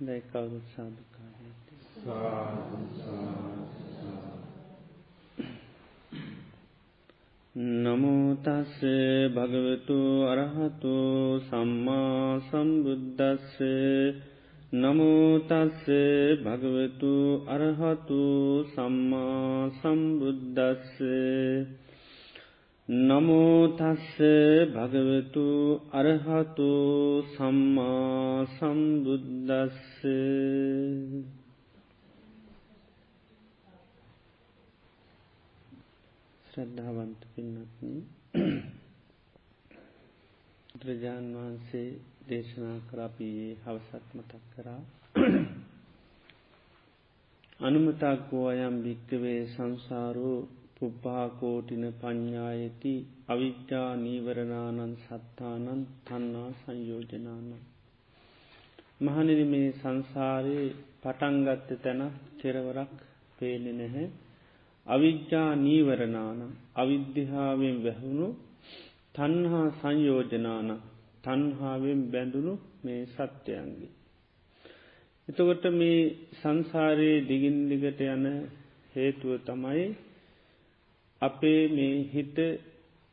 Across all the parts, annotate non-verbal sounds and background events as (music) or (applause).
දැයි කවුරුත් සාධකාරයට නමුතස්ස භගවතු අරහතු සම්මා සම්බුද්ධස්ස නමුතස්ස භගවතු අරහතු සම්මා සම්බුද්ධස්ස නමෝතස්ස භගවතු අරහතු සම්මා සම්බුද්දස්ස. ශ්‍රද්ධාවන්ත පින්නත්න බුදුරජාන් වහන්සේ දේශනා කරාපයේ හවසත් මතක් කරා. අනුමතක්කෝ අයම් භික්කවේ සංසාරෝ පුබ්භාකෝටින පඤ්ඥායති අවිද්‍යා නීවරණානන් සත්තානන් තන්නා සංයෝජනානන්. මහනිරි මේ සංසාරයේ පටන්ගත්ත තැන කෙරවරක් පේනෙ නැහැ. අවිද්‍යා නීවරණාන අවිද්‍යාවෙන් වැැහුණු තන්හා සංයෝජනාන තන්හාාවෙන් බැඳුණු මේ සත්‍යයන්ගේ. එතකොට මේ සංසාරයේ දිගින්දිගට යන හේතුව තමයි අපේ මේ හිත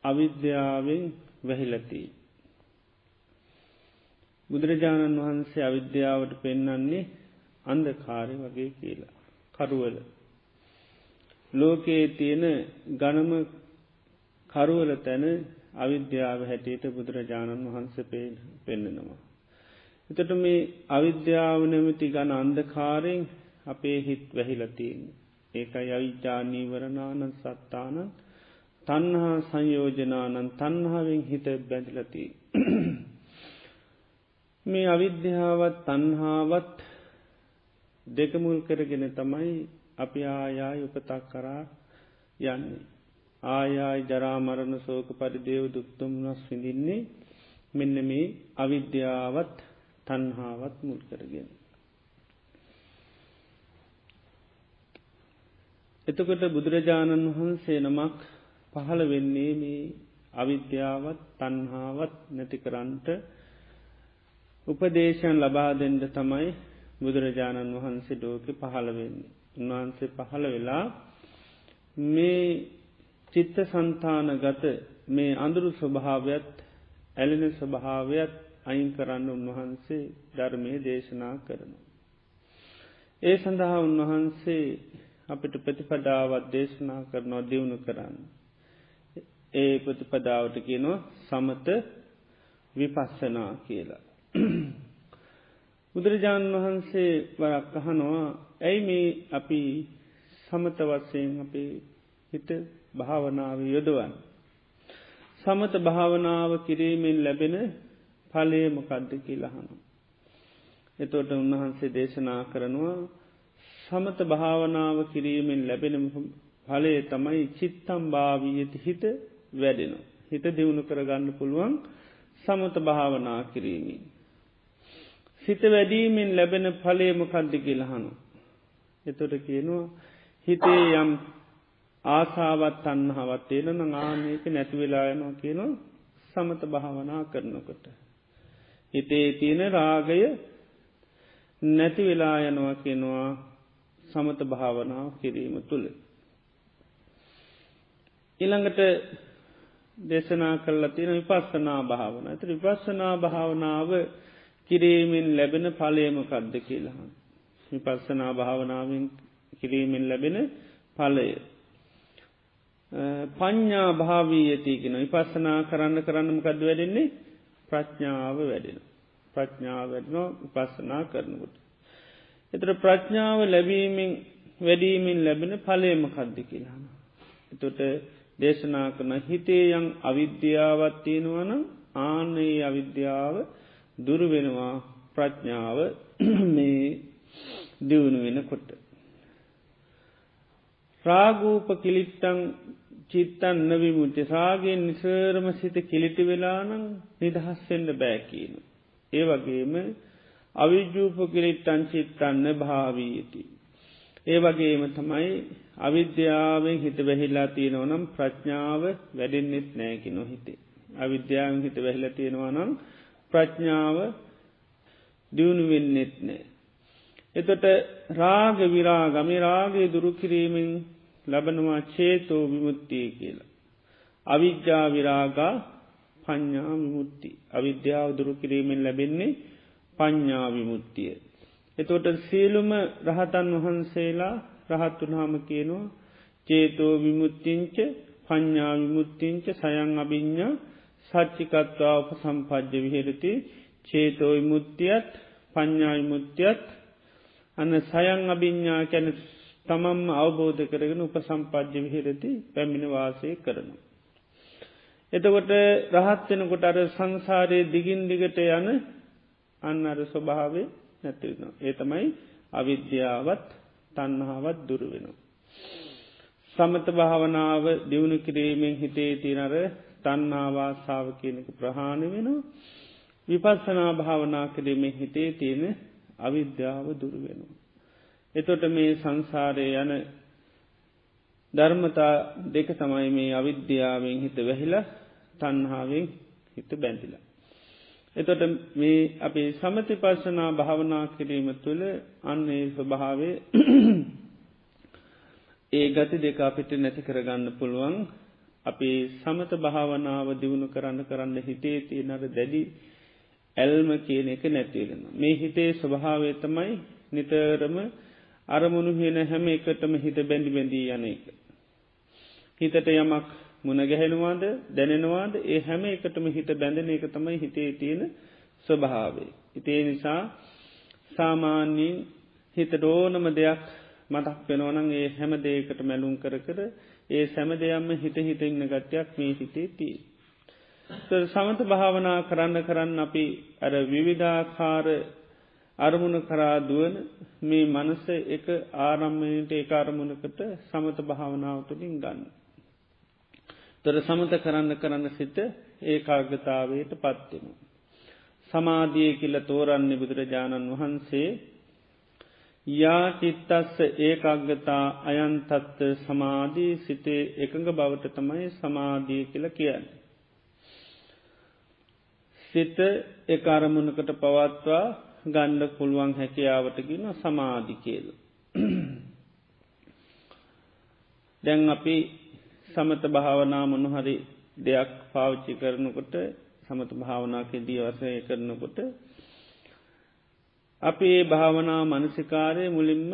අවිද්‍යාවෙන් වැහිලතිී. බුදුරජාණන් වහන්සේ අවිද්‍යාවට පෙන්නන්නේ අන්දකාරය වගේ කියලා. කරුවල. ලෝකයේ තියෙන ගනම කරුවල තැන අවිද්‍යාව හැටියට බුදුරජාණන් වහන්සේ පෙන්නෙනවා. එතට මේ අවිද්‍යාව නැමති ගන අන්දකාරයෙන් අපේ හිත් වැහිලතියෙන්. ඒකයි අවිජානීවරණානන් සත්තාන තන්හා සංයෝජනානන් තන්හාාවෙන් හිත බැඳිලති. මේ අවිද්‍යාවත් තන්හාවත් දෙකමුල් කරගෙන තමයි අපි ආයාය උපතක් කරා යන්නේ. ආයායි ජරාමරණ සෝක පරිදේව දුක්තුම්නස් විඳින්නේ මෙන්න මේ අවිද්‍යාවත් තන්හාවත් මුල් කරගෙන. එතකොට බුදුරජාණන් වහන්සේ නමක් පහළ වෙන්නේ මේ අවිද්‍යාවත් තන්හාවත් නැතිකරන්ට උපදේශයන් ලබා දෙෙන්ට තමයි බුදුරජාණන් වහන්සේ ඩෝක පහළ වෙන්නේ. උන්වහන්සේ පහළ වෙලා මේ චිත්ත සන්තාන ගත මේ අඳුරු ස්වභාවයත් ඇලෙන ස්වභාවයත් අයින් කරන්න උන්වහන්සේ ධර්මය දේශනා කරනවා. ඒ සඳහා උන්වහන්සේ අපිට ප්‍රතිපදාවත් දේශනා කරනවා දියුණු කරන්න. ඒ ප්‍රතිපදාවට කියනවා සමත විපස්සනා කියලා. බුදුරජාණන් වහන්සේ වරක් අහනවා ඇයි මේ අපි සමත වස්සයෙන් අපේ හිත භාවනාව යොදවන්. සමත භාවනාව කිරීමෙන් ලැබෙන පලේමකද්ද කියලහනු. එතෝට උන්වහන්සේ දේශනා කරනවා සමත භාවනාව කිරීමෙන් ලැබෙන හලේ තමයි චිත්තම් භාවීයති හිත වැඩෙනවා. හිත දියුණු කරගන්න පුළුවන් සමත භාවනා කිරීමෙන්. සිත වැඩීමෙන් ලැබෙන පලේම කද්දි කියලහනු. එතොට කියනවා හිතේ යම් ආසාවත් අන්නහවත් තේලන ආනයක නැතිවෙලායනවා කියනවා සමත භාවනා කරනකොට. හිතේ තියෙන රාගය නැති වෙලා යනවා කියනවා සමත භාවනාව කිරීම තුළ. ඉළඟට දේශනා කල්ලා තියෙන විපස්සනා භාවන ඇත විපස්සනා භාවනාව කිරීමෙන් ලැබෙන පලයම කද්ද කියලහන්. විපස්සනා භාවනාවෙන් කිරීමෙන් ලැබෙන පලය. පඤ්ඥා භාවී ඇතිගෙන විපස්සනා කරන්න කරන්නම කද වැඩෙන්නේ ප්‍රඥාව වැඩෙන. ප්‍රඥාව වැඩනෝ විපස්සනා කරනකොට. එතර ප්‍රඥාව ලැබීමෙන් වැඩීමෙන් ලැබෙන පලේම කද්දි කියලාන. එතොට දේශනා කරන හිතේ යං අවිද්‍යාවත් තියෙනවන ආනයේ අවිද්‍යාව දුරුවෙනවා ප්‍රඥාව (clears throat) මේ දියුණු වෙන කොට. රාගූප කිලිත්තං චිත්තන් නවිමුච්ච සාගෙන් නිසරම සිත කිලිටි වෙලානං නිදහස්වෙන්න බෑකීනු. ඒ වගේම අවිජූප කිලිට්ටන් චිත්තන්න භාවීති. ඒ වගේම තමයි අවිද්‍යාවෙන් හිත වැහිල්ලා තියෙනවනම් ප්‍රඥාව වැඩෙන්න්නෙත් නෑකි නොහිතේ. අවිද්‍යාවෙන් හිත වැහිල තියෙනවා නම් ප්‍රඥාව දියුණු වෙන්නෙත් නෑ. එතොට රාග විරා ගමි රාගේ දුරුකිරීමෙන් ලබනවා චේතෝ විමුත්තිය කියලා. අවිද්‍යා විරාගා පඤ්ඥා විමුත්ති. අවිද්‍යාව දුරුකිරීමෙන් ලැබෙන්නේ පඤ්ඥා විමුත්තිය. එතොට සියලුම රහතන් වහන්සේලා රහත්තුනාම කියනවා චේතෝ විමුත්තිංච පඤ්ඥා විමුත්තිංච සයං අභිඤ්ඥා සච්චිකත්වා උප සම්පජ්්‍ය විහෙරති චේතෝ විමුත්තියත් පඤ්ඥා විමුත්තියත් අන්න සයං අභිඤ්ඥා කැන තමම් අවබෝධ කරගෙන උප සම්පජ්්‍ය විහිරති පැමිණ වාසය කරනු. එතකොට රහත්වෙනකොට අර සංසාරයේ දිගින් දිගට යන අන්න අර ස්වභාවේ නැතිවෙන. ඒ තමයි අවිද්‍යාවත් තන්නහාවත් දුරුවෙනවා. සමත භාවනාව දියුණු කිරීමෙන් හිතේ තිනර තන්නාවාසාාව කියනක ප්‍රහාණ වෙනවා. විපස්සනා භාවනා කිරීමෙන් හිතේ තියෙන අවිද්‍යාව දුරුවෙනවා. එතොට මේ සංසාරය යන ධර්මතා දෙක තමයි මේ අවිද්‍යාවෙන් හිත වැහිලා තන්හාාවෙන් හිත බැඳිලා. එතොට මේ අපේ සමති පර්ශනා භාවනා කිරීම තුළ අන්නේ ස්වභාවේ (clears throat) ඒ ගති දෙක අපිට නැති කරගන්න පුළුවන් අපි සමත භාවනාව දියුණු කරන්න කරන්න හිතේ තියෙනර දැඩි ඇල්ම කියන එක නැතිවෙන. මේ හිතේ ස්වභාවය තමයි නිතරම අරමුණු හෙන හැම එකටම හිත බැඳි බැඳී යන එක. හිතට යමක් මුණ ගැහෙනවාද දැනෙනවාද ඒ හැම එකටම හිත බැඳන එක තමයි හිතේ තියෙන ස්වභාවේ. ඉතේ නිසා සාමාන්‍යයෙන් හිත ඩෝනම දෙයක් මතක් වෙනවනන් ඒ හැම දේකට මැලුම් කර කර ඒ සැම දෙයම්ම හිත හිත ඉන්න ගටයක් මේ හිතේ තිී. සමත භාවනා කරන්න කරන්න අපි අර විවිධාකාර අරමුණ කරා දුවන මේ මනස එක ආරම්මයට ඒ අරමුණකට සමත භාවනාව තුළින් ගන්න. තොර සමත කරන්න කරන්න සිත ඒ කාගතාවයට පත්වෙන. සමාධිය කියල තෝරන්නේ බුදුරජාණන් වහන්සේ යාචිත්තස්ස ඒකග්ගතා අයන්තත්ත සමාධී සිතේ එකඟ බවට තමයි සමාධිය කියල කියන්නේ. සිත එක අරමුණකට පවත්වා ගණ්ඩ පුළුවන් හැකියාවටගෙන සමාධි කියල. (clears throat) දැන් අපි සමත භාවනා මොනහරි දෙයක් පාවිච්චි කරනකොට සමත භාවනාක දීවසය කරනකොට අපි ඒ භාවනා මනසිකාරය මුලින්ම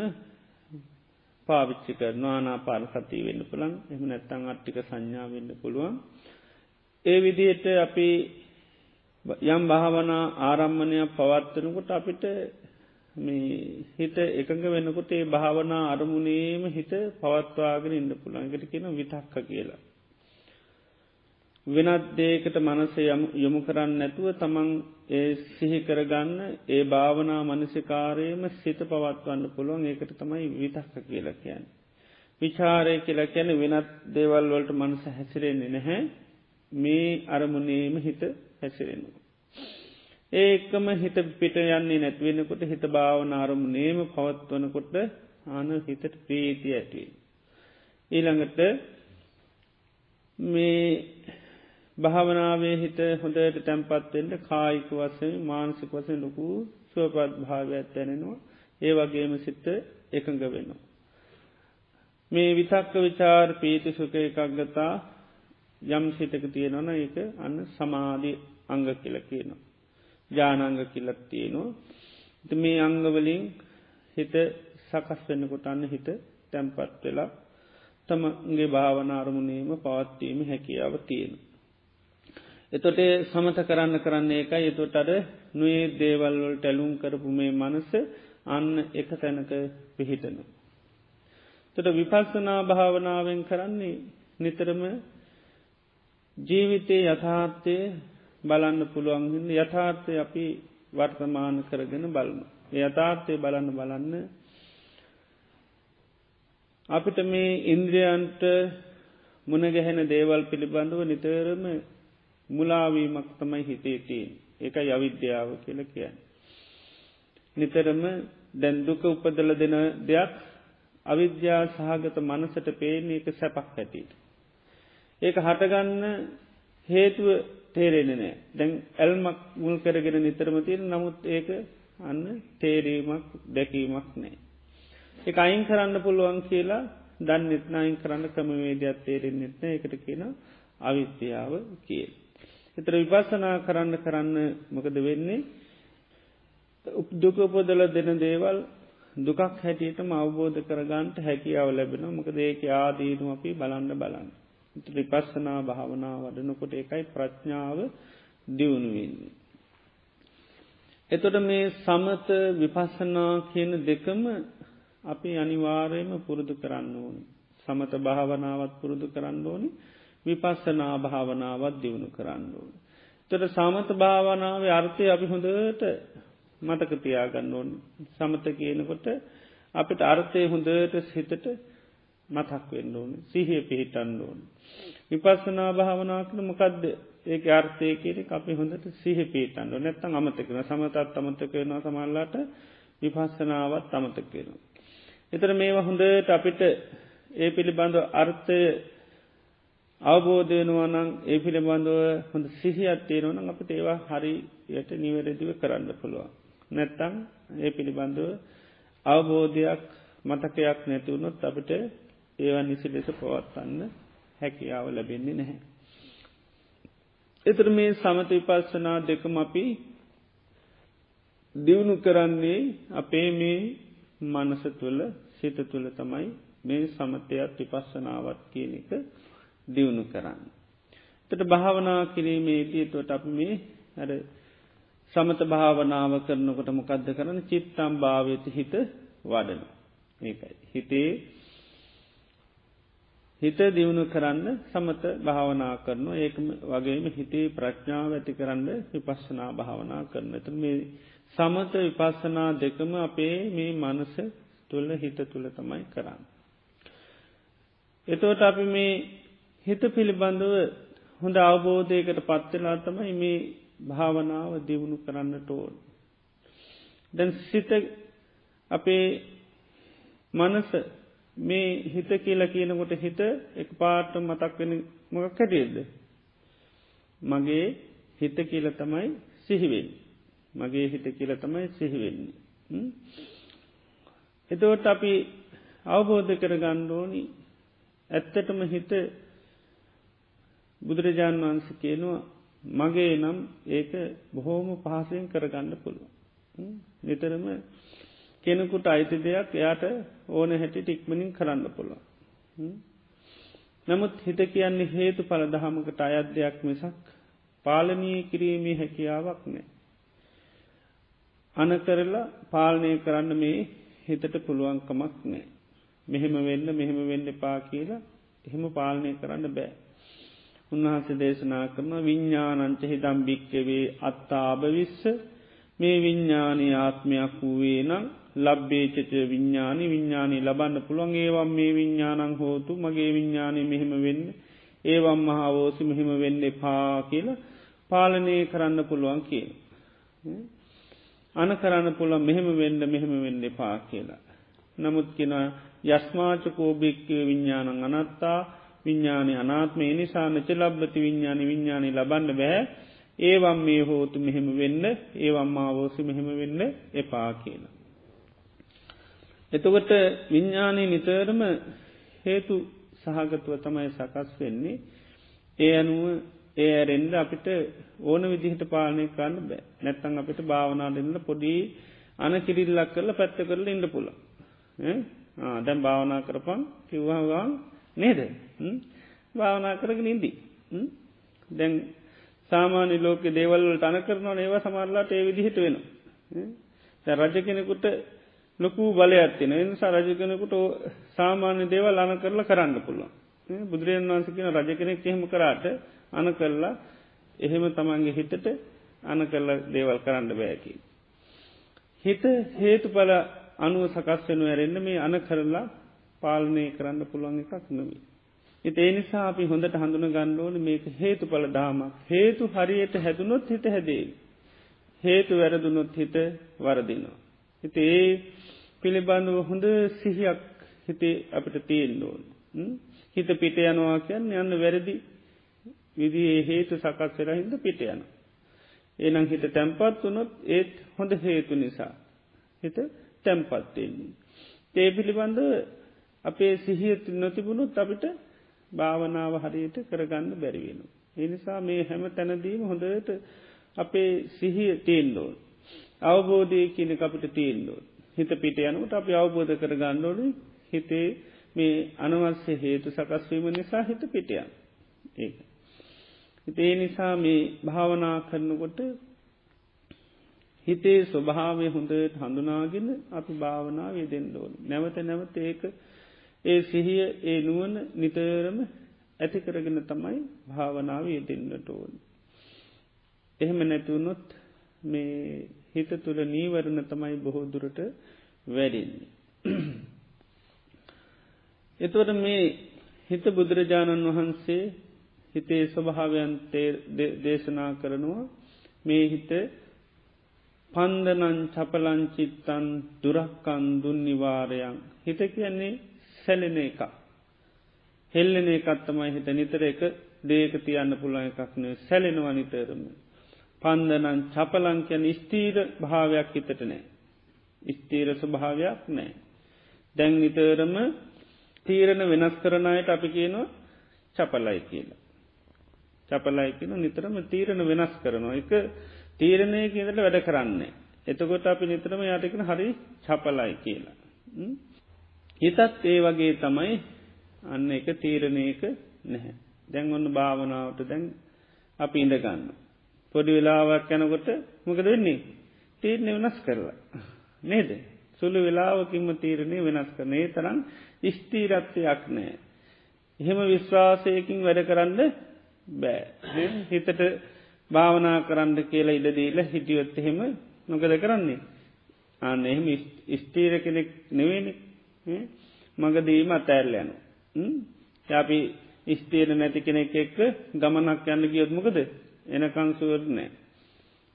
පාවිච්චි කරනවා නාපාර සතිය වෙන්න පුළන් එම නැත්තං අට්ටික සංඥා වෙන්න පුළුවන්. ඒ විදියට අපි යම් භාවනා ආරම්මණයක් පවත්වනකොට අපිට මේ හිත එකඟ වෙනකොට ඒ භාවනා අරමුණේම හිත පවත්වාගෙන ඉන්න පුළන්ගට කියන විතක්ක කියලා. වෙනත් දේකට මනස යොමු කරන්න නැතුව තමන් ඒ සිහි කරගන්න ඒ භාවනා මනසිකාරයම සිත පවත්වන්න පුළුවන් ඒකට තමයි විතක්ක කියලා කියන්න. විචාරය කියලා කියන වෙනත් දේවල් වලට මනස හැසිරෙන්නේ නැහැ මේ අරමුණේම හිත හැසිරෙනවා. ඒකම හිත පිට යන්නේ නැත්වෙනකොට හිත භාවන අරමු නේම පවත්වනකොට ආන හිතට ප්‍රීති ඇටවේ. ඊළඟට මේ භාවනාවේ හිත හොඳට තැන්පත්වෙන්ට කායික වසෙන් මානසික වසෙන් ලොකු සුවපත් භාවයක් තැනෙනවා ඒ වගේම සිත්ත එකඟ වෙනවා. මේ විතක්ක විචාර් පීති සුක එකක්ගතා යම් සිතක තියෙනවන ඒක අන්න සමාධී අංග කියල කියනවා. ජානංග කිල්ලත් තියෙනවා මේ අංගවලින් හිත සකස් වෙන්නකොට අන්න හිත තැම්පත් වෙලා තමගේ භාවනාරමුණේම පවත්වීම හැකියාව තියෙන. එතොට සමත කරන්න කරන්නේ එක එතොට අඩ නොේ දේවල්වල් ටැලුම් කරපු මේ මනස අන්න එක තැනක පිහිටන. තොට විපස්සනා භාවනාවෙන් කරන්නේ නිතරම ජීවිතය යථාර්ථය බලන්න පුළුවන්ගන්න යථාර්ථය අපි වර්තමාන කරගෙන බලන. යථාර්ථය බලන්න බලන්න අපිට මේ ඉන්ද්‍රියන්ට මුණගැහෙන දේවල් පිළිබඳව නිතරම මුලාවීමක් තමයි හිතේතියෙන් එක යවිද්‍යාව කියල කියන්න. නිතරම දැන්දුක උපදල දෙන දෙයක් අවිද්‍යා සහගත මනසට පේන එක සැපක් ඇතිට. ඒක හටගන්න හේතුව තේරෙන නෑ දැන් ඇල්මක් මුල් කරගෙන නිතරම තියෙන නමුත් ඒක අන්න තේරීමක් දැකීමක් නෑ. එක අයින් කරන්න පුළුවන් කියලා දන් නිත්නයින් කරන්න ක්‍රමවේදයක් තේරෙන් නෙත්න එකට කියන අවිත්‍යාව කිය. එතර විපස්සනා කරන්න කරන්න මොකද වෙන්නේ දුකපොදල දෙන දේවල් දුකක් හැටියටම අවබෝධ කරගන්ට හැකියාව ලැබෙන මොකද ඒක ආදීනු අපි බලන්න බලන්න. විපස්සනා භාවනා වඩනකොට එකයි ප්‍රඥාව දියුණුවෙන්නේ. එතොට මේ සමත විපස්සනා කියන දෙකම අපි අනිවාරයම පුරුදු කරන්න ඕනි. සමත භාවනාවත් පුරුදු කරන්න ඕනි විපස්සනා භාවනාවත් දියුණු කරන්න ඕනි. තොට සමත භාවනාව අර්ථය අපි හොඳට මතක තියාගන්න ඕන සමත කියනකොට අපිට අර්ථය හොඳට සිතට මතක් වෙන්න ඕන සිහිය පිහිටන්න ඕන. විපස්සනා භාවනාකන මොකක්ද ඒක අර්ථය කියර අපි හොඳට සිහ පිහිටන්ඩ නැත්තන් අමතකෙන සමතත් අමතක වෙන සමල්ලාට විපස්සනාවත් අමතක වෙනවා. එතර මේවා හොඳට අපිට ඒ පිළිබඳව අර්ථය අවබෝධයනවනං ඒ පිළිබඳව හොඳ සිහිත් තියෙනවන අපට ඒවා හරියට නිවැරදිව කරන්න පුළුවන්. නැත්තං ඒ පිළිබඳව අවබෝධයක් මතකයක් නැතිවුණොත් අපට ඒවා නිසි ලෙස පවත්වන්න හැකියාව ලැබෙන්නේ නැහැ. එතර මේ සමත විපස්සනා දෙකම අපි දියුණු කරන්නේ අපේ මේ මනස තුළ සිත තුළ තමයි මේ සමතයත් විපස්සනාවත් කියන එක දියුණු කරන්න. තට භාවනා කිරීමේදී තුවට අප මේ ඇර සමත භාවනාව කරනකොට මොකක්ද කරන චිත්තම් භාවත හිත වඩන. ඒකයි. හිතේ හිත දියුණු කරන්න සමත භාවනා කරන ඒක වගේම හිතේ ප්‍රඥාව ඇති කරන්න විපස්සනා භාවනා කරනට මේ සමත විපස්සනා දෙකම අපේ මේ මනස තුළ හිත තුළ තමයි කරන්න. එතවට අපි මේ හිත පිළිබඳව හොඳ අවබෝධයකට පත්වෙලා තමයි මේ භාවනාව දියුණු කරන්නට ඕන්. දැන් සිත අපේ මනස මේ හිත කියලා කියනකොට හිත එක පාට මතක්වෙන මොකක් හැටියද. මගේ හිත කියල තමයි සිහිවෙන්. මගේ හිත කියල තමයි සිහිවෙන්නේ. එතවට අපි අවබෝධ කර ගණ්ඩෝනි ඇත්තටම හිත බුදුරජාණන් වහන්ස කියනවා මගේ නම් ඒක බොහෝම පහසයෙන් කරගන්න පුළුව. නිතරම කෙනෙකුට අයිති දෙයක් එයාට ඕන හැටි ටික්මනින් කරන්න පුළුව. නමුත් හිත කියන්නේ හේතු පල දහමකට අයත් දෙයක් මිසක් පාලනී කිරීමේ හැකියාවක් නෑ. අන කරලා පාලනය කරන්න මේ හිතට පුළුවන්කමක් නෑ. මෙහෙම වෙන්න මෙහෙම වෙන්න පා කියලා එහෙම පාලනය කරන්න බෑ. උන්වහන්ස දේශනා කරන විඤ්ඥානංච හිදම් භික්කවේ අත්තාභවිස්ස මේ විඤ්ඥානී ආත්මයක් වූවේ නම් ලබ්බේචච විඤ්ඥානි විඤ්ඥානී ලබන්න පුළුවන් ඒවම් මේ විඤ්ඥානං හෝතු මගේ විඤ්ඥානය මෙහෙම වෙන්න ඒවම් මහාවෝසි මෙහෙම වෙන්න පා කියලා පාලනය කරන්න පුළුවන් කිය. අන කරන්න පුළුවන් මෙහෙම වෙන්න මෙහෙම වෙන්න පා කියලා. නමුත් කෙන යස්මාචකෝභික්කව විඤ්ඥානං අනත්තා විඤ්ඥානය අනාත්ම නිසා නච ලබ්බති විඤ්ඥාන විඤ්ඥානය ලබන්න බැහැ ඒවම් මේ හෝතු මෙහෙම වෙන්න ඒවම් මාවෝසි මෙහෙම වෙන්න එපා කියන. එතකොට විඤ්ඥානය නිතරම හේතු සහගතුව තමයි සකස් වෙන්නේ. ඒ අනුව ඒ ඇරෙන්ඩ අපිට ඕන විදිහට පාලනය කරන්න බෑ. නැත්තං අපිට භාවනා දෙන්න පොඩි අන කිරිල්ලක් කරල පැත්ත කරල ඉන්න පුල දැම් භාවනා කරපන් කිව්වාගාන් නේද? භාවනා කරගෙන ඉදී දැන් සාමාන්‍ය ලෝක දේවල්වල තන කරනවා ඒවා සමරලාට ඒ විදිහට වෙන රජ කෙනෙකුට ලොකු බලයක් තින නිසා රජ කෙනෙකුට සාමාන්‍ය දේවල් අන කරලා කරන්න පුළුවන් බුදුරජන් වන්ස කියන රජ කෙනෙක් එහෙම කරාට අන කරලා එහෙම තමන්ගේ හිතට අන කරලා දේවල් කරන්න බෑකි. හිත හේතුඵල අනුව සකස් වෙනු ඇරෙන්න්න මේ අන කරලා පාලනය කරන්න පුළුවන් එකක් නොවී. එත ඒ නිසා අපි හොඳට හඳුන ගණ්ඩෝන මේක හේතු පල දාමක් හේතු හරියට හැදුනොත් හිත හැදේ. හේතු වැරදුනොත් හිත වරදිනවා. හිත ඒ පිළිබඳව හොඳ සිහියක් හිතේ අපිට තියෙන්ඩෝන්. හිත පිට යනවා කියන්න යන්න වැරදි විදිේ හේතු සකස් වෙලා හිද පිට යන. ඒනම් හිත තැම්පත් වනොත් ඒත් හොඳ හේතු නිසා. හිත තැම්පත්වෙන්නේ. ඒ පිළිබඳ අපේ සිහියත් නොතිබුණුත් අපිට භාවනාව හරියට කරගන්න බැරිවෙන. එනිසා මේ හැම තැනදීම හොඳට අපේ සිහිය තේන්ලෝ. අවබෝධය කියන අපිට තේන්ලෝ. හිත පිට යනුට අපි අවබෝධ කර ගණ්ඩෝන හිතේ මේ අනවස්‍ය හේතු සකස්වීම නිසා හිත පිටයන් ඒ. හිතේ නිසා මේ භාවනා කරනකොට හිතේ ස්වභාවය හොඳට හඳුනාගෙන අපි භාවනාව යෙදෙන්ඩෝන් නැවත නැවත ඒක ඒ සිහිය ඒ නුවන නිතරම ඇති කරගෙන තමයි භාවනාව යෙදෙන්න්නට ඕන්. එහෙම නැතුවනොත් මේ හිත තුළ නීවරණ තමයි බොහෝ දුරට වැඩින්නේ. එතුවට මේ හිත බුදුරජාණන් වහන්සේ හිතේ ස්වභාවයන් දේශනා කරනවා මේ හිත පන්දනන් චපලංචිත්තන් දුරක්කන් දුන්නිවාරයන් හිත කියන්නේ සැලෙන එක. හෙල්ලෙන එකත්තමයි හිත නිතර එක දේක තියන්න පුළන් එකක්න සැලෙනවා නිතරම. පන්දනන් චපලංකයන් ස්තීර භාවයක් හිතට නෑ. ස්තීර ස්වභාවයක් නෑ. දැන් නිතරම තීරණ වෙනස් කරනයට අපි කියනවා චපලයි කියලා. චපලයි කියන නිතරම තීරණ වෙනස් කරනවා එක තීරණය කියලට වැඩ කරන්නේ. එතකොට අපි නිතරම යටකෙන හරි චපලයි කියලා. හිතත් ඒ වගේ තමයි අන්න එක තීරණයක නැහැ. දැන් ඔන්න භාවනාවට දැන් අපි ඉඳගන්න. පොඩි වෙලාවක් යැනකොට මොකද වෙන්නේ තීරණය වෙනස් කරලා. නේද. සුළු වෙලාවකින්ම තීරණය වෙනස් කරනේ තරම් ස්තීරත්වයක් නෑ. එහෙම විශ්වාසයකින් වැඩ කරන්න බෑ හිතට භාවනා කරන්න කියලා ඉඩදීල හිටියොත් එහෙම නොකද කරන්නේ. අන්න එහෙම ස්තීර කෙනෙක් නෙවෙනි මගදීම අතෑරල යනු. අපි ස්තීර නැති කෙනෙක් එක්ක ගමනක් යන්න ගියොත්මකද එනකංසුවර නෑ.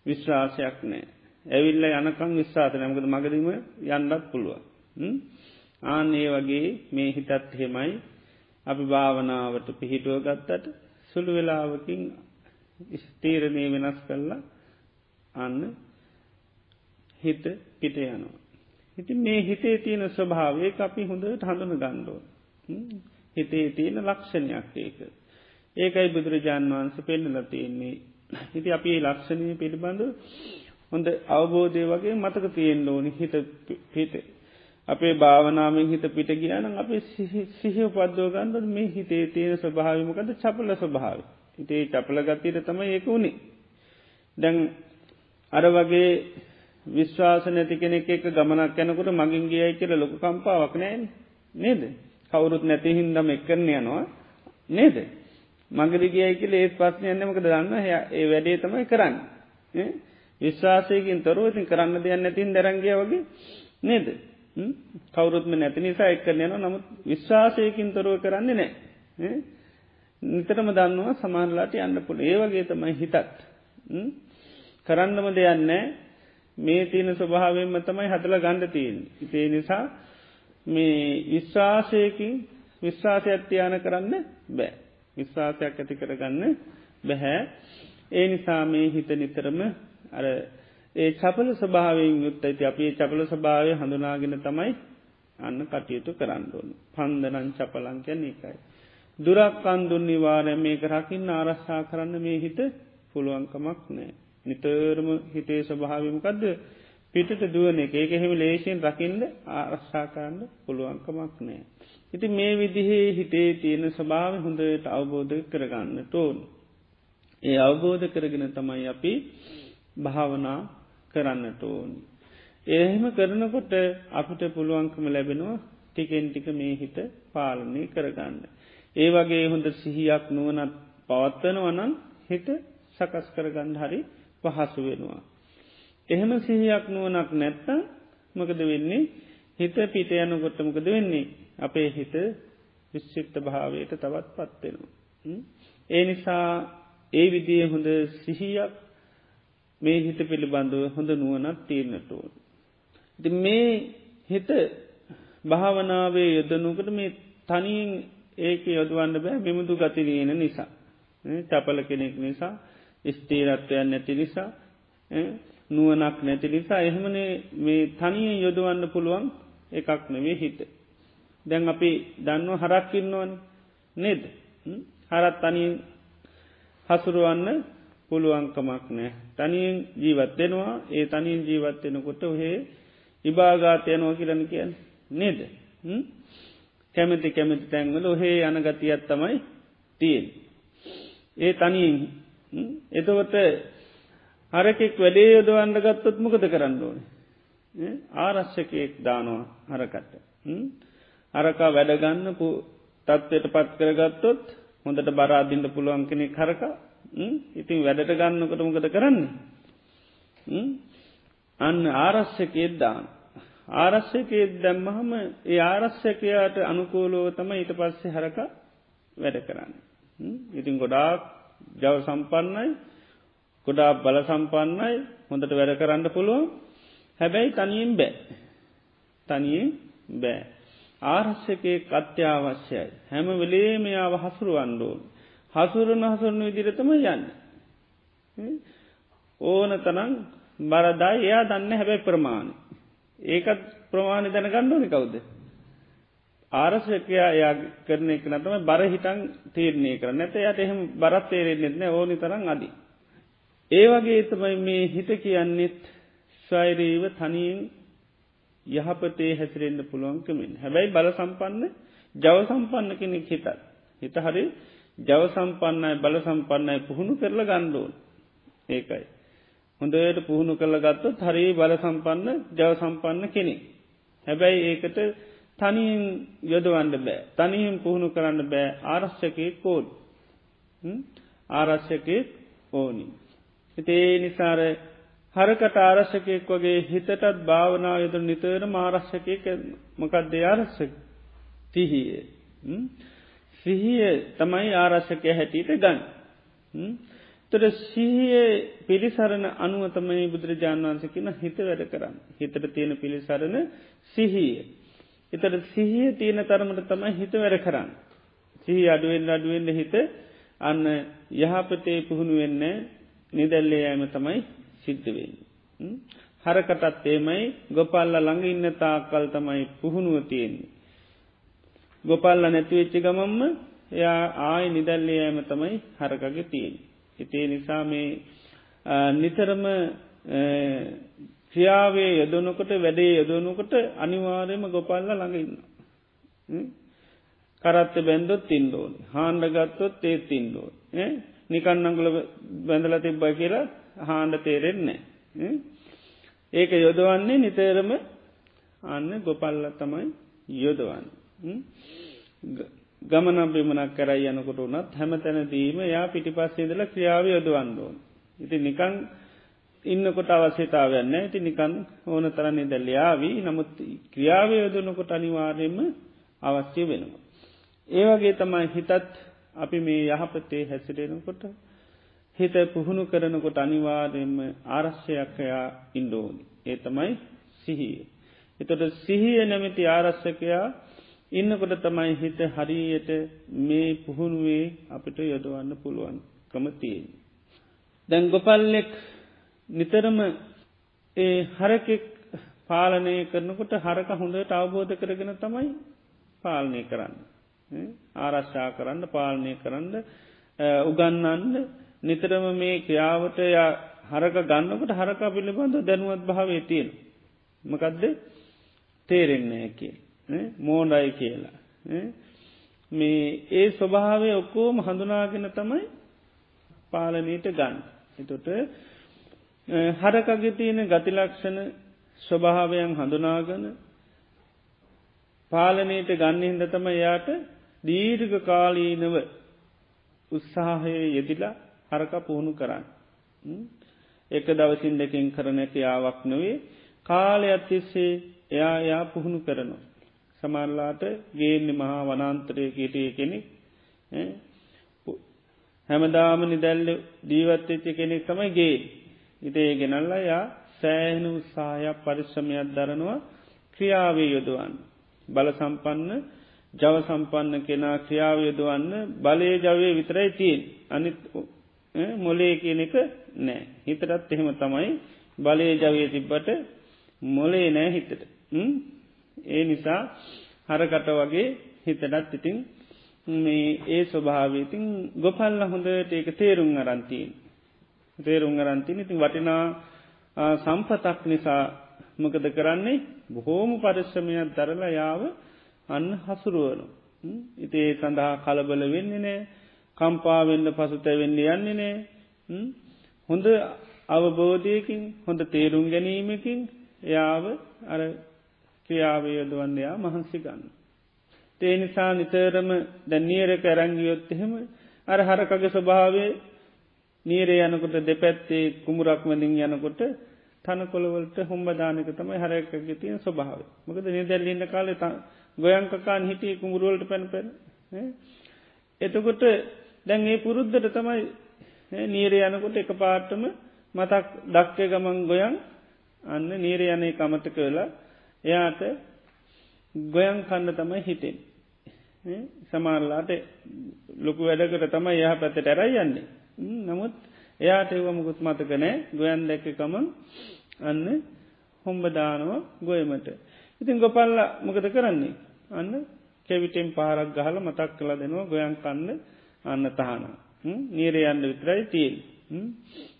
විශ්වාසයක් නෑ. ඇවිල්ල යනකං විශ්වාස නමකද මගදීම යන්නත් පුළුව. ආන ඒ වගේ මේ හිතත් හෙමයි අපි භාවනාවට පිහිටුව ගත්තට සුළු වෙලාවකින් ස්තීරණය වෙනස් කරලා අන්න හිත පිට යනවා. ඉති මේ හිතේ තියෙන ස්වභාවය අපි හොඳට හඳුන ගණ්ඩෝ. හිතේ තියෙන ලක්ෂණයක් ඒක. ඒකයි බුදුරජාණන් වහන්ස පෙන්නල තියෙන්නේ. හිති අපි ලක්ෂණය පිළිබඳ හොඳ අවබෝධය වගේ මතක තියෙන් ඕනි හිත පිට. අපේ භාවනාවෙන් හිත පිට ගියනම් අපේ සිහිය පද්දෝ ගන්නට මේ හිතේ තියෙන ස්වභාවිමකද චපල ස්වභාව. හිතේ චපල ගත්තීට තමයි ඒක වුණේ. දැන් අර වගේ විශ්වාස නැති කෙනෙක් එක ගමනක් යැනකොට මගින් ගියයි කියල ලොක කම්පාවක් නෑන් නේද. කවුරුත් නැති හින්දම එක්කරන යනවා නේද. මගදි ගියයි කියල ඒත් පස්්න යන්නමකද දන්න ඒ වැඩේ තමයි කරන්න. විශ්වාසයකින් තොරුවතින් කරන්න දෙයන්න නැතින් දැරංගිය වගේ නේද. කවරුත්ම නැති නිසා එක් කරන යන නමුත් විශ්වාසයකින් තොරුව කරන්නේ නෑ. නිතරම දන්නවා සමානලාට යන්න පුළ ඒවගේ තමයි හිතත්. කරන්නම දෙයන්න මේ තියෙන ස්වභාවෙන්ම තමයි හදල ගණ්ඩ තියෙන්. ඉතේ නිසා මේ විශ්වාසයකින් විශ්වාසයක් තියාන කරන්න බෑ. විශ්වාසයක් ඇති කරගන්න බැහැ. ඒ නිසා මේ හිත නිතරම අර ඒ චපල ස්භාවයෙන් යුත් ඇති අපේ චපල ස්භාවය හඳුනාගෙන තමයි අන්න කටයුතු කරන්න ඕන. පන්දනන් චපලංකැන එකයි. දුරක් අන්දුන් නිවාරය මේක රකින්න ආරශ්ා කරන්න මේ හිත පුළුවන්කමක් නෑ. නිතරම හිතේ ස්වභාවිමකක්ද පිටට දුවන එක ඒක එහෙම ලේෂයෙන් රකින්ද ආරශ්ා කරන්න පුළුවන්කමක් නෑ. ඉති මේ විදිහේ හිතේ තියෙන ස්වභාව හොඳට අවබෝධ කරගන්න ටෝන්. ඒ අවබෝධ කරගෙන තමයි අපි භාවනා කරන්නට ඕනි. එහෙම කරනකොට අපිට පුළුවන්කම ලැබෙනවා ටිකෙන් ටික මේ හිත පාලනය කරගන්න. ඒ වගේ හොඳ සිහියක් නුවනත් පවත්වනවනන් හිත සකස් කරගන්න හරි පහසු වෙනවා. එහෙම සිහියක් නුවනක් නැත්ත මකද වෙන්නේ හිත පිට යනකොට්ටමකද වෙන්නේ අපේ හිත විශ්චිප්ත භාවයට තවත් පත්වෙනවා. ඒ නිසා ඒ විදිය හොඳ සිහියක් මේ හිත පිළිබඳව හොඳ නුවනත් තීරණටුවන්. ති මේ හිත භාවනාවේ යොදනුකට මේ තනියෙන් ඒක යොදවන්න බෑ මෙමුදු ගතිරයෙන නිසා. චපල කෙනෙක් නිසා ස්තීරත්වයන් නැති නිසා නුවනක් නැති නිසා එහෙමනේ මේ තනිය යොදවන්න පුළුවන් එකක් නෙවේ හිත. දැන් අපි දන්නුව හරක්කින්නවන නෙද? හරත් තනින් හසුරුවන්න පුළුවන්කමක් නෑ තනියෙන් ජීවත්වෙනවා ඒ තනින් ජීවත්වෙනකොට ඔහේ ඉභාගාතයනෝ කියලන කියන්න. නේද? කැමති කැමති තැන්වල ඔහේ යන ගතියත් තමයි තියෙන් ඒ තනියෙන් එතකොට හරකෙක් වැඩේ යොදවන්න ගත්තොත් මොකද කරන්න ඕනේ? ආරශ්‍යකයෙක් දානවා හරකට. අරකා වැඩගන්න තත්ත්වයට පත් කරගත්තොත් හොඳට බරාදිින්ට පුළුවන් කෙනෙ කරක ඉතින් වැඩට ගන්නකොට මොකද කරන්න? අන්න ආරශ්‍යකයෙත් දාන. ආරශ්‍යකයෙත් දැම්මහම ඒ ආරශ්‍යකයාට අනුකූලෝව තම ඊට පස්සේ හරක වැඩ කරන්න. ඉතින් ගොඩාක් ජව සම්පන්නයි ගොඩා බල සම්පන්නයි හොඳට වැඩ කරන්න පුළුවන්. හැබැයි තනියෙන් බෑ. තනියෙන් බෑ. ආරශ්‍යකය අත්‍යවශ්‍යයි හැම වෙලේ මෙයාව හසුරු අන්ඩෝන් හසුරන හසුරන විදිරතම යන්න ඕන තනං බරදා එයා දන්න හැබැයි ප්‍රමාණ ඒකත් ප්‍රමාණය දැන ගණ්ඩෝනි කවුද? ආරශ්‍යකයා එයා කරන එක නතම බර හිටන් තීරණය කර නැත යට එහෙම බරත් තේරෙන්න්නෙත් නෑ ඕනි තරම් අදී ඒ වගේ තමයි මේ හිත කියන්නෙත් ස්වෛරීව තනියෙන් යහපතේ හැසිරෙන්න්න පුළුවන්කමින් හැබැයි බල සම්පන්න ජව සම්පන්න කෙනෙක් හිතත් හිත හරි ජව සම්පන්නයි බල සම්පන්නයි පුහුණු කරල ගණ්ඩුවන් ඒකයි. හොඳයට පුහුණු කරල ගත්තොත් හරි බල සම්පන්න ජව සම්පන්න කෙනෙක්. හැබැයි ඒකට තනින් යොදවන්න බෑ. තනියෙන් පුහුණු කරන්න බෑ. ආරශ්‍යකය කෝඩ් ආරශ්‍යකය ඕනි. ඒ නිසාර හරකට ආරශ්‍යකයෙක් වගේ හිතටත් භාවනා යුතු නිතර මාරශ්‍යකය මොකක්දේ ආරශ්‍යක තිහිය සිහිය. තමයි ආරශ්‍යකය හැටියට ගන්න. තොට සිහිය පිළිසරණ අනුවතමයි බුදුරජාණන් වන්සකින හිත වැඩ කරන්න. හිතට තියෙන පිළිසරණ සිහිය. එතට සිහිය තියෙන තරමට තමයි හිත වැඩ කරන්න. සිහි අඩුවෙන් අඩුවෙන්න්න හිත අන්න යහපතේ පුහුණු වෙන්න නිදැල්ලේ යෑම තමයි සිද්ධවෙන්න. හරකටත් ඒමයි ගොපල්ල ළඟ ඉන්න තාකල් තමයි පුහුණුව තියෙන්නේ. ගොපල්ල නැතිවෙච්චි ගමම්ම එයා ආය නිදැල්ලේ යෑම තමයි හරකගේ තියෙන්. හිතේ නිසා මේ නිතරම ක්‍රියාවේ යොදනකොට වැඩේ යොදනකොට අනිවාර්යම ගොපල්ල ළඟඉන්න. කරත්ත බැන්දොත් තින්ඩෝන් හාන්ඩ ගත්තොත් ඒ තින්ඩෝ නිකන් අංගුල බැඳල තිබ්බ කියලා හාන්ඩ තේරෙන්නේ ඒක යොදවන්නේ නිතරම අන්න ගොපල්ල තමයි යොදවන්න. ගමන බිමනක් කරයි යනකොට වනත් හැම තැනදීම යා පිටි පස්සේදල ක්‍රියාව යොදවන්ඩෝන් ඉති නිකං ඉන්නකොට අවශ්‍යතාවයන්න ඇති නිකන් ඕන තරන්නේ දැල්ලයාවී නමුත් ක්‍රියාව යොදනකොට අනිවාර්යම අවශ්‍ය වෙනවා. ඒවගේ තමයි හිතත් අපි මේ යහපතේ හැසිරෙනකොට හිත පුහුණු කරනකොට අනිවාර්යෙන්ම ආරශ්‍යයක්කයා ඉන්ඩෝනි. ඒ තමයි සිහිය. එතොට සිහිය නැමති ආරශ්‍යකයා ඉන්නකොට තමයි හිත හරියට මේ පුහුණුවේ අපිට යොදවන්න පුළුවන් කමතියෙන්. දැන් ගොපල්ලෙක් නිතරම ඒ හරකෙක් පාලනය කරනකොට හරක හොඳට අවබෝධ කරගෙන තමයි පාලනය කරන්න. ආරශ්ා කරන්න පාලනය කරන්න උගන්නන්න නිතරම මේ ක්‍රියාවට ය හරක ගන්නකට හරක පිළිබඳ දැනුවත් භාවේ තියෙන. මකදද තේරෙන්නේ කිය. මෝඩයි කියලා. මේ ඒ ස්වභාවය ඔක්කෝම හඳුනාගෙන තමයි පාලනයට ගන්න. එතොට හරකගේ තියෙන ගතිලක්ෂණ ස්වභාවයන් හඳුනාගන පාලනයට ගන්න හිද තම යාට දීර්ඝ කාලීනව උත්සාහය යෙදිලා හරක පුහුණු කරන්න. එක දවසින් දෙකින් කරන ක්‍රියාවක් නොවේ කාලයක් තිස්සේ එයා එයා පුහුණු කරනවා. සමල්ලාට ගේන්න මහා වනන්තරය කීටය කෙනෙක් හැමදාම නිදැල්ල දීවත්වෙච්ච කෙනෙක් තමයි ගේ ඉතේ ගෙනල්ල යා සෑහෙන උත්සාහයක් පරිශ්‍රමයක් දරනවා ක්‍රියාවේ යොදවන්. බල සම්පන්න ජව සම්පන්න කෙනා ක්‍රියාව යොදවන්න බලය ජවය විතරයි තියෙන් අනිත් මොලේ කියන එක නෑ. හිතරත් එහෙම තමයි. බලය ජවය තිබ්බට මොලේ නෑ හිතට. ඒ නිසා හරකට වගේ හිතටත් ඉතින් මේ ඒ ස්වභාවීතින් ගොපල්ල හොඳට ඒක තේරුම් අරන්තීන් තේරුම් අරන්තින ඉතින් වටිනා සම්පතක් නිසා මොකද කරන්නේ? බොහෝම පරිශ්‍රමයක් දරලා යාව අන්න හසුරුවනු. ඉතේ සඳහා කලබල වෙන්නේ නෑ. කම්පාවෙන්න පසුතැවෙන්න යන්නේ නෑ. හොඳ අවබෝධයකින් හොඳ තේරුම් ගැනීමකින් එයාව අර ක්‍රියාවයොදවන්නයා මහන්සි ගන්න. ඒ නිසා නිතරම දැනියර කැරංගියොත් එහෙම අර හරකගේ ස්වභාවය නීරේ යනකොට දෙපැත්තේ කුමුරක් මඳින් යනකොට තන කොළවලට හොම්බදානක තමයි හරකගේ තියෙන ස්වභාව මොකද නිදැල්ලින්න කාලෙ ගොයංකකාන් හිටිය කුමුරුවලට පැන පැන. එතකොට දැන් ඒ පුරුද්ධට තමයි නීර යනකොට එක පාටම මතක් දක්කය ගමන් ගොයන් අන්න නීර යනේ කමත කලා එයාට ගොයන් කන්න තමයි හිටෙන් සමාරලාට ලොකු වැඩකට තමයි යහ පැත්තට ඇරයි යන්නේ. නමුත් එයාට ඒව මුකුත් මතකනෑ ගොයන් දැක්කකමන් අන්න හොම්බදානව ගොයමට. ඉතින් ගොපල්ල මොකද කරන්නේ? අන්න කෙවිටෙන් පාරක් ගහල මතක් කළ දෙනවා ගොයන් කන්න අන්න තහන නීර යන්න විතරයි තිීල්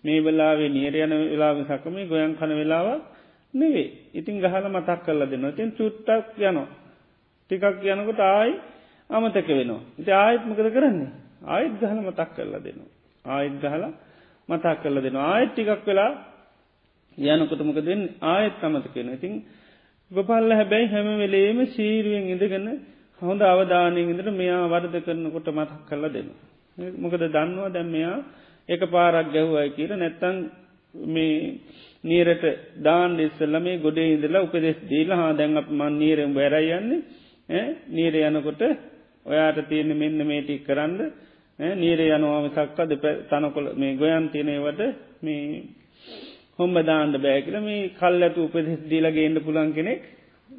මේ වෙලාවේ නීර යන වෙලාව සකමේ ගොයන් කන වෙලාවක් නෙවේ ඉතින් ගහල මතක් කල්ල දෙන්න තින් චුට්ටක් යනවා. ටිකක් යනකොට ආයි අමතක වෙනවා. ඉති ආයත් මකද කරන්නේ? ආයත් ගහල මතක් කරලා දෙනවා. ආයත් ගහල මතක් කරල දෙනවා. ආයත් ටිකක් වෙලා යනකොට මොක දෙන්න ආයත් අමතක වෙන ඉතින් ගොපල්ල හැබැයි හැම වෙලේම සීරුවෙන් ඉඳගන්න හොඳ අවධානයෙන් ඉදට මෙයා වර්ධ කරනකොට මතක් කරලා දෙනවා. මොකද දන්නවා දැම් මෙයා එක පාරක් ගැහ්වයි කියල. නැත්තං මේ නීරට දාන් ඉස්සල්ල මේ ගොඩේ ඉදලා උපදෙස් දීල හා දැන් අප මන් නීරෙන් බැරයියන්නේ නීර යනකොට ඔයාට තියෙන මෙන්න මේටික් කරන්න. නීර යනවාම සක්කද තනකොළ මේ ගොයන් තියනවට මේ හොම්බ දාන්ඩ බෑකිල මේ කල් ඇතු උපදෙස් දීලගේන්න පුළන් කෙනෙක්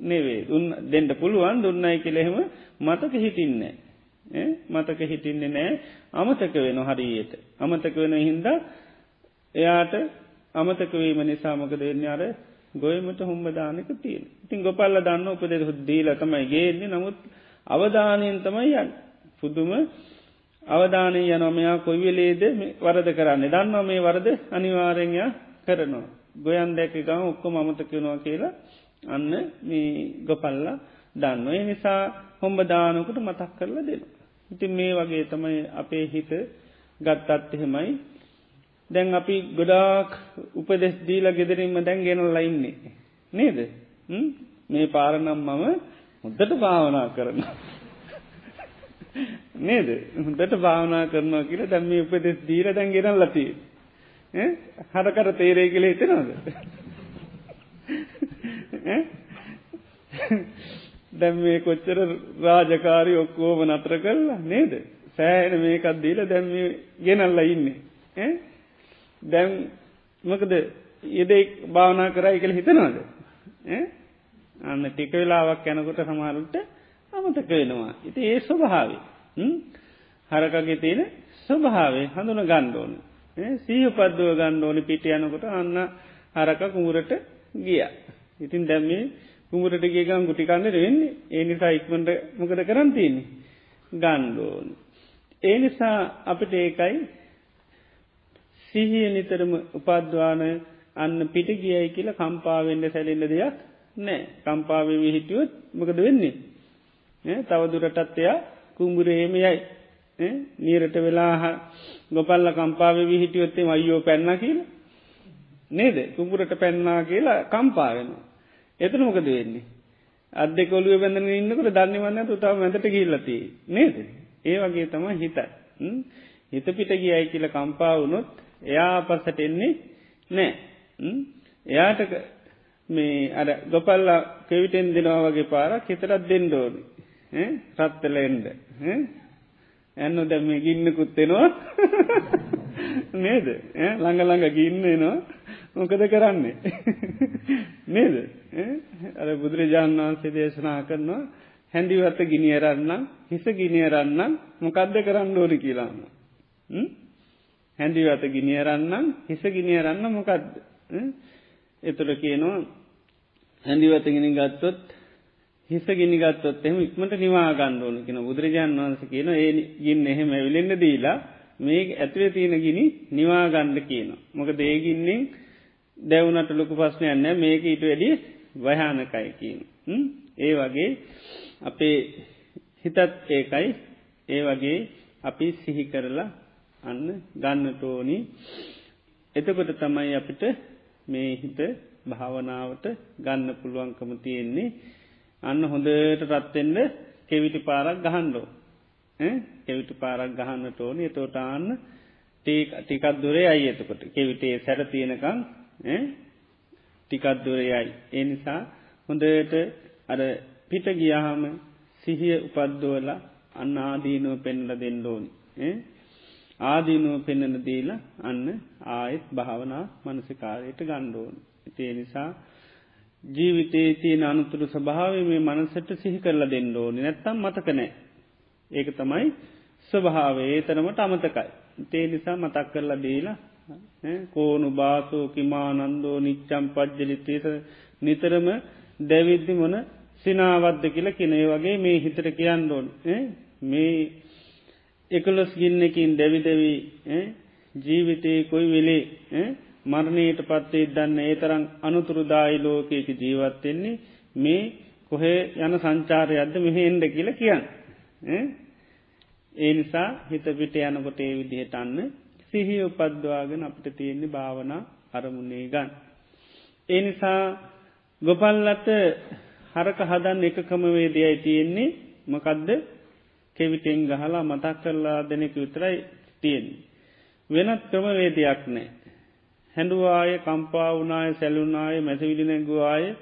නෙවේ දුන්න දෙන්ට පුළුවන් දුන්නයි කෙළෙහෙම මතක හිටින්නේ. මතක හිටින්නේ නෑ. අමතක වෙන හරියට. අමතක වෙන හින්ද එයාට අමතකවීම නිසාමක දෙන්න අර ගොයමට හොම්බදානක තිීන් ඉතින් ගොපල්ල දන්න උපදෙ හුද්දීල තමයි ගේන්නේ. නමුත් අවධානයෙන් තමයි යන් පුදුම අවධානය යනොමයා කොයිවෙලේද වරද කරන්න? දන්න මේ වරද අනිවාරෙන්ය කරනවා. ගොයන් දැක ගම ඔක්කොම අමතකෙනවා කියලා අන්න මේ ගොපල්ලා දන්න. ඒ නිසා හොම්බ දානකට මතක් කරලා දෙන්න. ඉතින් මේ වගේ තමයි අපේ හිත ගත්තත් එහෙමයි. දැන් අපි ගොඩාක් උපදෙස් දීල ගෙදරින්ම දැන් ගෙනල් ලයින්නේ. නේද? මේ පාරනම් මම මුද්දට භාවනා කරන. (laughs) නේද හොඳට භාවනා කරනවා කියල දැම්ම උපදෙස් දීර දැන් ගෙනල් ලතිී. හරකර තේරේ කියල හිතනවද (laughs) දැම් මේ කොච්චර රාජකාරි ඔක්කෝම නත්‍ර කරලා නේද? සෑහෙන මේකත් දීල දැම් ගෙනල්ල ඉන්නේ. දැම් මකද යෙදෙක් භාවනා කරයි කළ හිතනවාද? අන්න ටික වෙලාවක් යැනකොට සමහරුට අමතක වෙනවා. ඉති ඒ ස්වභාවි හරකගේ තියෙන ස්වභාවේ හඳුන ගණ්ඩෝන සීහ පද්දුව ගන්න ඕනි පිට යනකොට අන්න හරක කුමරට ගිය. ඉතින් දැම්මේ කුමරට ගේගම් ගුටිකන්නට වෙන්නේ ඒ නිසා ඉක්මට මොකද කරන්තින්නේ ගණ්ඩෝන. ඒ නිසා අපට ඒකයි සිහිය නිතරම උපද්වාන අන්න පිට ගියයි කියලා කම්පාවෙන්ඩ සැලෙල්ල දෙයක් නෑ කම්පාවේ හිටියුවත් මොකද වෙන්නේ. තවදුරටත් එයා කුම්ඹුරේම යයි නීරට වෙලා ගොපල්ල කම්පාව විහිටියොත්තේ අයියෝ පැන්න කියල නේද කුඹුරට පැන්නා කියලා කම්පාවෙනවා. එතන මොකද වෙන්නේ. අදෙ කොළුව බැඳන ඉන්නකට දන්නවන්න තුතාව මැතට ගිල්ලති නේද. ඒ වගේ තම හිත. හිත පිට ගියයි කියල කම්පාවුනොත් එයා පස්සට එන්නේ නෑ. එයාට මේ අර ගොපල්ලා කෙවිටෙන් දෙනවා වගේ පාරක් හිතරත් දෙන්නඩෝනි. රත්තල එන්ඩ. ඇන්න දැම ගින්නකුත්තෙනවා (laughs) නේද ළඟ ළඟ ගින්නෙනවා මොකද කරන්නේ? නේද? අර බුදුරජාණන් වහන්සේ දේශනා කරනවා හැඩිවත්ත ගිනියරන්නම් හිස ගිනියරන්නම් මොකක්ද කරන්න ඕනි කියලාම හැඩිවත ගිනියරන්නම් හිස ගිනියරන්න මොකක්ද එතුර කියනවා හැඳිවත ගෙන ගත්තොත් හිස ගිනි ගත්තොත් එම ඉක්මට නිවා ගණ්ඩෝන කියෙන බුදුරජාන් වන්ස කියන ඒ ගින්න එහෙම ඇවිලෙන්න්න දීලා මේ ඇතුවේ තියෙන ගිනි නිවා ගණ්ඩ කියනවා. මොක දේගින්නෙන් දැවුනට ලොකු පස්්නයන්න මේක ඉට වැඩි වහානකයි කියන. ඒ වගේ අපේ හිතත් ඒකයි. ඒ වගේ අපි සිහි කරලා අන්න ගන්නට ඕනි. එතකොට තමයි අපිට මේ හිත භාවනාවට ගන්න පුළුවන්කම තියෙන්නේ. අන්න හොඳට රත්වෙන්න කෙවිටි පාරක් ගහන්ඩෝ කෙවිටි පාරක් ගහන්නට ඕනි. එතෝටාන්න ටිකත් දුරේ අයි එතකොට. කෙවිටේ සැර තියෙනකං ටිකත් දුරයයි ඒ නිසා හොඳට අර පිට ගියාහම සිහිය උපද්දුවලා අන්න ආදීනුව පෙන්ල දෙන්න ඕනි. ආදීනුව පෙන්නන දීල අන්න ආයෙත් භාවනා මනසිකාරයට ගණ්ඩෝන් ඒ නිසා ජීවිතේ තියෙන අනුතුරු ස්වභාව මේ මනසට සිහි කරල දෙන්න ඕනි. නැත්තම් මතකනෑ ඒක තමයි ස්වභාවේ තරමට අමතකයි. තේ නිසා මතක් කරලා දීලා කෝනු බාසෝ කිමානන්දෝ නිච්චම් පජ්ජලිතේත නිතරම දැවිද්දි මොන සිනාවද්ද කියල කිනේ වගේ මේ හිතර කියන්න ඕන්. මේ එකලොස් ගින්නකින් දැවිදැවී ජීවිතය කොයි වෙලේ මරණයට පත්තේ දන්න ඒ තරම් අනුතුරුදායි ලෝකයක ජීවත්වෙන්නේ මේ කොහේ යන සංචාරයක්ද මෙහ එන්ඩ කියල කියන්න. ඒ නිසා හිත පිට යනකොට ඒ විදිහට අන්න සිහි උපද්වාගෙන අපිට තියෙන්නේ භාවනා අරමුණේ ගන්න. ඒ නිසා ගොපල්ලට හරක හදන් එකකම වේදයයි තියෙන්නේ මකදද කෙවිටෙන් ගහලා මතක් කරලා දෙනෙක විතරයි තියෙන්. වෙනත් ක්‍රම වේදයක් නෑ. හැඩුවාය කම්පා වනාය සැලුනාය මැසවිලි නැගුවාය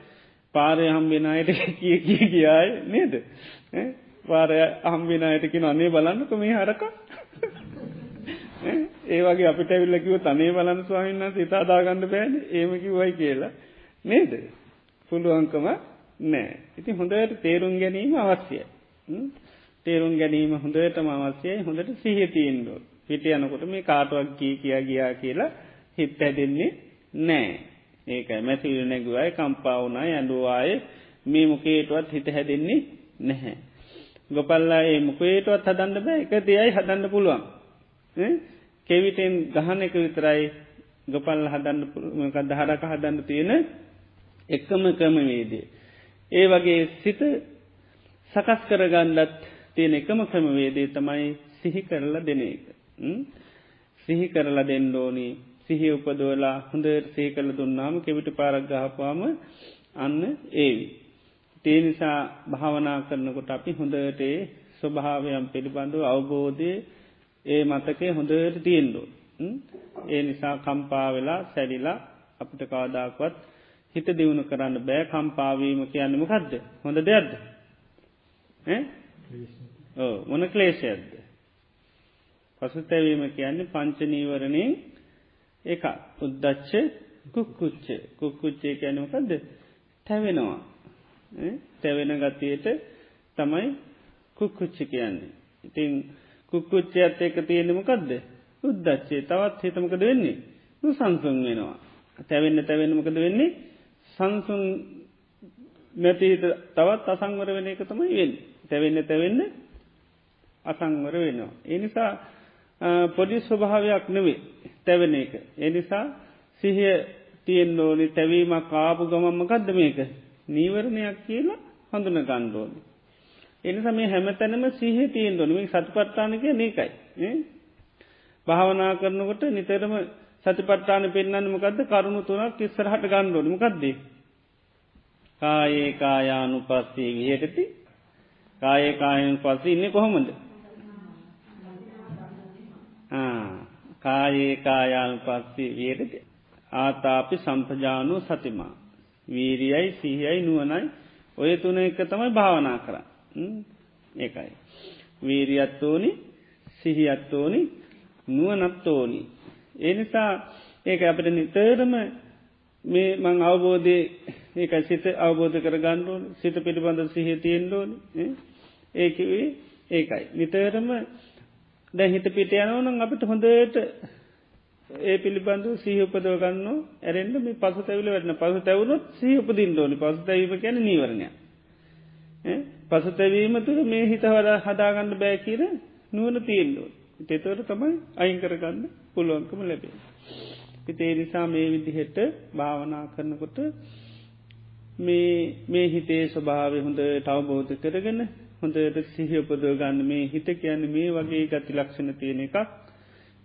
පාරය හම්බෙනයට කිය කිය කියාය නේද. පාරය හම්බෙනයටකි අනේ බලන්නක මේ හරක ඒවගේ අපිට ඇවිල්ලකිව තනේ බලන්න ස්වාමින්න සිතාදාගන්න බෑන ඒමකිවයි කියලා නේද. පුළුවන්කම නෑ. ඉති හොඳට තේරුම් ගැනීම අවශ්‍යය. තේරුම් ගැනීම හොඳටම අවශ්‍යයයි හොඳට සිහතියෙන්ඩෝ. හිට යනකොට මේ කාටුවක් කී කියා ගියා කියලා හිත් ඇදෙන්නේ නෑ. ඒකයි මැසිවිල නැගුවයි කම්පාවුනා ඇඩුවාය මේ මොකේටුවත් හිත හැදෙන්නේ නැහැ. ගොපල්ලා ඒ මොකේටුවත් හදන්න බෑ එක දෙයයි හදන්න පුළුවන්. කෙවිටෙන් ගහන එක විතරයි ගොපල් හදන්න පුළමකද හරක හදන්න තියෙන එක්කම ක්‍රම වේදේ. ඒ වගේ සිත සකස් කරගන්නත් තියෙන එකම ක්‍රමවේදේ තමයි සිහි කරලා දෙන එක. සිහි කරලා දෙන්න ඕනි සිහි උපදෝලා හොඳ සේ කළ දුන්නාම කෙවිට පාරක්ගහපාම අන්න ඒවි. තේ නිසා භාවනා කරනකොට අපි හොඳටේ ස්වභාවයම් පිළිබඳව අවබෝධය ඒ මතකය හොඳට තියෙන්ඩෝ. ඒ නිසා කම්පා වෙලා සැරිලා අපිට කාදාක්වත් හිත දියුණු කරන්න බෑ. කම්පාවීම කියන්නම කදද හොඳ දෙයක්ද? මොන ක්ලේෂයක්ද පසුතැවීම කියන්නේ පංචනීවරණය එක උද්දච්ච කුක්කුච්ච. කුක්කුච්චේ කැනමකක්ද තැවෙනවා. තැවෙන ගතියට තමයි කුක්කුච්චි කියන්නේ. ඉතින් කුක්කුච්චයත් එක තියෙනෙමකක්ද උද්දච්චේ තවත් හිතමකද වෙන්නේ? නු සංසුන් වෙනවා. තැවෙන්න තැවෙන්නමකද වෙන්නේ? සංසුන් නැතිහිත තවත් අසංවර වෙන එක තමයි වෙන් තැවෙන්න තැවෙන්න අසංවර වෙනවා. එනිසා පොඩි ස්වභාවයක් නෙවේ තැවෙන එක. එනිසා සිහිය තියෙන් ඕනි තැවීමක් කාපු ගමම්ම ගදද මේක? නීවරණයක් කියලා හඳුන ගණ්ඩෝනි. එනිසා මේ හැමතැනම සිහ තියෙන් දොනම සතුපත්තානක මේකයි. භාවනා කරනකොට නිතරම සතිපට්ටාන පෙන්න්න මොකද කරුණු තුනක් ඉස්සරහට ගණ්ඩෝනි මොකක්දේ. කායේ කායානු පස්සේ විහටති කායේ කායන් පස්සේ ඉන්න කොහොමද? කායේ කායානු පස්සේ වියටති ආතාපි සම්පජානු සතිමා. වීරියයි සිහියයි නුවනයි ඔය තුන එක තමයි භාවනා කර ඒකයි. වීරියත්තෝනි සිහියත්තෝනි නුවනත්තෝනි ඒ නිසා ඒක අපට නිතරම මේ මං අවබෝධය ඒක සිත අවබෝධ කර ගණ්ඩුවන් සිත පිළිබඳ සිහ තියෙන්ඩෝන ඒකවේ ඒකයි. නිතරම දැ හිත පිට යනවනම් අපිට හොඳට ඒ පිළිබඳු සීහපදව ගන්න ඇරෙන්ට මේ පසු තැවිල වැටන පසු තැවුණොත් සීහපදින් ෝනි පසු තැවීම කැන නීවරණය පසු තැවීම තුළ මේ හිතවර හදාගන්න බෑ කියර නුවන තියෙන්ඩෝ තෙතවට තමයි අයින් කරගන්න පුළුවන්කම ලැබේ. හිතේ නිසා මේ විදිහෙට භාවනා කරනකොට මේ හිතේ ස්වභාව හොඳ තවබෝධ කරගෙන හොඳට සිහිපදව ගන්න මේ හිත කියන්න මේ වගේ ගති ලක්ෂණ තියෙන එකක්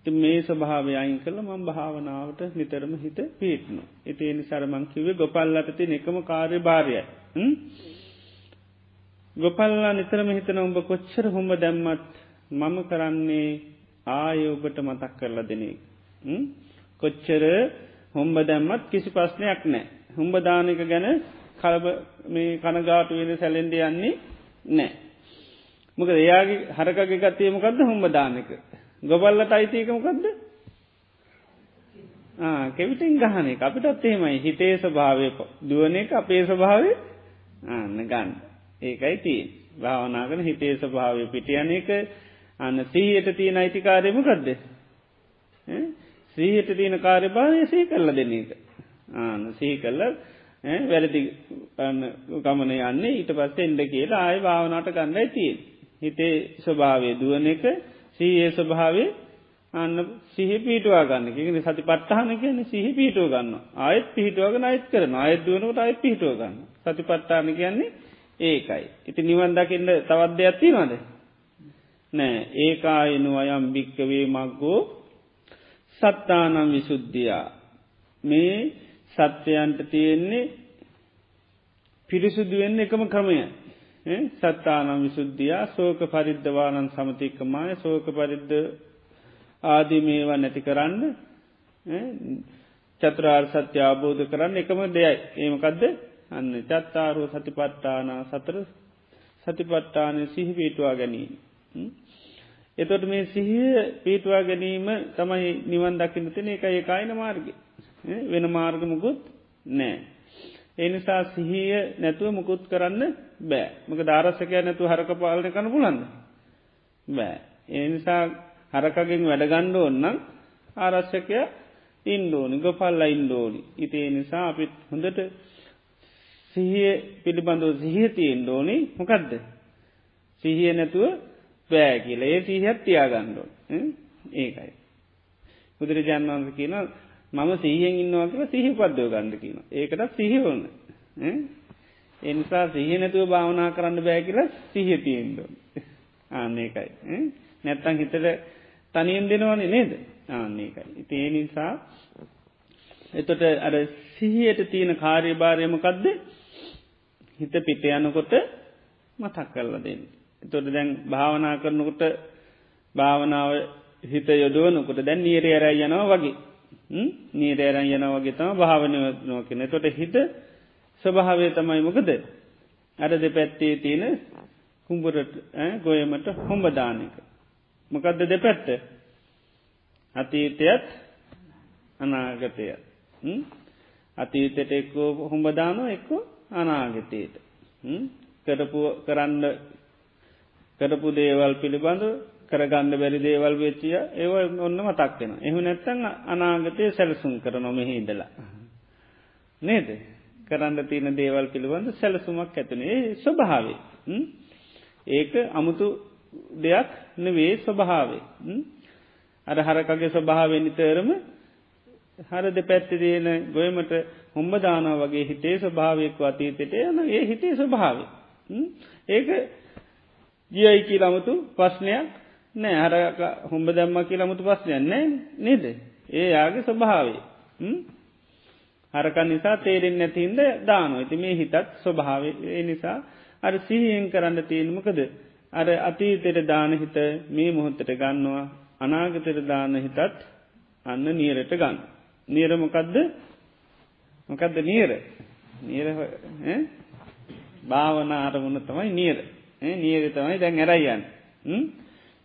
මේ ස්වභාවය අයින් කළ මං භාවනාවට නිතරම හිත පිටනු. ඉතිනි සරමංකිවේ ගොපල්ලට තින එකම කාර්ය භාරයයි. ගොපල්ලා නිතරම හිතන උඹ කොච්චර හොම දැම්මත් මම කරන්නේ ආය ඔබට මතක් කරලා දෙනේ. කොච්චර හොම්බ දැම්මත් කිසි ප්‍රශ්නයක් නෑ. හුම්ඹ දානක ගැන කලබ මේ කනගාට වෙන සැලෙන්ඩ යන්නේ නෑ. මොක එයාගේ හරකගේ ගත්තයමකක්ද හොම්ඹ දානක. ගොබල්ලට අයිතියකමකක්ද කෙවිටින් ගහන අපිටත් එහෙමයි හිතේ ස්වභාවය දුවන එක අපේ ස්වභාවය අන්න ගන්න ඒකයි තිය භාවනාගන හිතේ ස්වභාවය පිටියන එක අන්න සීහයට තියෙන අයිතිකාරයමකක්ද සීහට තියෙන කාර්යභාවය සී කරල දෙන්න එක. ආන සී කල්ල වැරදි ගමන යන්නේ ඊට පස්සේ එන්ඩ කියලා ආය භාවනාට ගන්නයි තියෙන් හිතේ ස්වභාවය දුවන එක සීයේ ස්වභාවේ අන්න සිහි පිටවා ගන්න කියෙන සති පට්ටහන කියන සිහි පිටුව ගන්න ආයත් පිහිටුවගෙන අයිත් කරන අයත් දුවනකට අයි පිහිටුව ගන්න සති පට්ටාන කියන්නේ ඒකයි. ඉති නිවන් දකින්න තවත් දෙයක් තිීනවාද. නෑ. ඒකායනු අයම් භික්කවේ මක්ගෝ සත්තානම් විසුද්ධියා. මේ සත්‍යයන්ට තියෙන්නේ පිරිසුදුවෙන්න එකම ක්‍රමය. සත්තානම් විසුද්ධියයා සෝක පරිද්ධවානන් සමතික්කමාය සෝක පරිද්ධ ආදිමේවා නැති කරන්න චත්‍රාර් සත්‍ය අබෝධ කරන්න එකම දෙයයි. ඒමකදද අන්න චත්තාරෝ සතිපට්ටාන සතර සතිපට්ටානය සිහි පීටවා ගැනීම. එතොට මේ සිහිය පීටවා ගැනීම තමයි නිවන් දකින්න තින එක ඒකායින මාර්ග වෙන මාර්ගමකුත් නෑ. එනිසා සිහිය නැතුව මුකුත් කරන්න බෑ මක ධාරසකය නැතු හරක පාලන කන පුලන්න බෑ. එනිසා හරකගෙන් වැඩගණ්ඩ ඔන්නම් ආරශ්‍යකය ඉන්ඩෝනි ගොපල්ල ඉන්ඩෝනි ඉතිේ නිසා අපිත් හොඳට සිහිය පිළිබඳව සිහිතියෙන් ඩෝනි මොකක්ද සිහිය නැතුව බෑ කියල. ඒ සිහත් තියාගණ්ඩෝ ඒකයි. බුදුරජාන් වන්ස කියන මම සීහෙන් ඉන්නවා කියල සිහි පද්දෝ ගණඩ කියන ඒකටත් සිහිවන්න එනිසා සිහ නැතුව භාවනා කරන්න බෑ කියලා සිහතියෙන්ඩෝ ආන්නේකයි නැත්තං හිතට තනියෙන් දෙනවනේ නේද? ආන්නේකයි ඉති ඒ නිසා එතොට අර සිහියට තියෙන කාර්යභාරයමකක්ද හිත පිට යනකොට මතක් කරලා දෙන්න. තොට දැන් භාවනා කරනකොට භාවනාව හිත යොදුවනකොට දැන් නීර ඇරයි යනවා වගේ. නීර ඇරන් යනවා වගේ තම භාවනය නොකෙන තොට හිත ස්වභාවය තමයි මොකද? අර දෙ පැත්තේ තියෙන කුම්ඹරට ගොයමට හොම්බදානක. මොකක්ද දෙ පැත්ත අතීතයත් අනාගතයත්. අතීතයට එක්කෝ හොම්බදානෝ එක්කෝ අනාගතයට. කරපු කරන්න කරපු දේවල් පිළිබඳ කරගන්න බැරි දේවල් වෙච්චිය ඒව ඔන්න මතක්වෙන එහු නැත්තං අනාගතය සැලසුම් කර නොමෙහි ඉදලා නේද? කරන්න තියෙන දේවල් පිළිබඳ සැලසුමක් ඇතුනේ ස්වභාවේ ඒක අමුතු දෙයක් නෙවේ ස්වභාවේ අර හරකගේ ස්වභාවෙ නිතරම හර දෙ පැත්ති තියෙන ගොයමට හොම්බදාන වගේ හිතේ ස්වභාවයක් අතීතයට යන ඒ හිතේ ස්වභාව. ඒක ජියයි කියලමුතු ප්‍රශ්නයක් නෑ හර හොම්බ දැම්ම කියලමුතු ප්‍රශ්නයක් නෑ නේද. ඒ යාගේ ස්වභාවේ. හරකන් නිසා තේරෙන් නැතින්ද දානො ඇති මේ හිතත් ස්වභාව නිසා අර සිහියෙන් කරන්න තියෙනමකද අර අතීතෙට දාන හිත මේ මොහොත්තට ගන්නවා අනාගතයට දාන හිතත් අන්න නියරට ගන්න. නියරමකදද මොකක්ද නීර? නීර භාවන අරමුණ තමයි නීර. නීර තමයි දැන් ඇරයියන්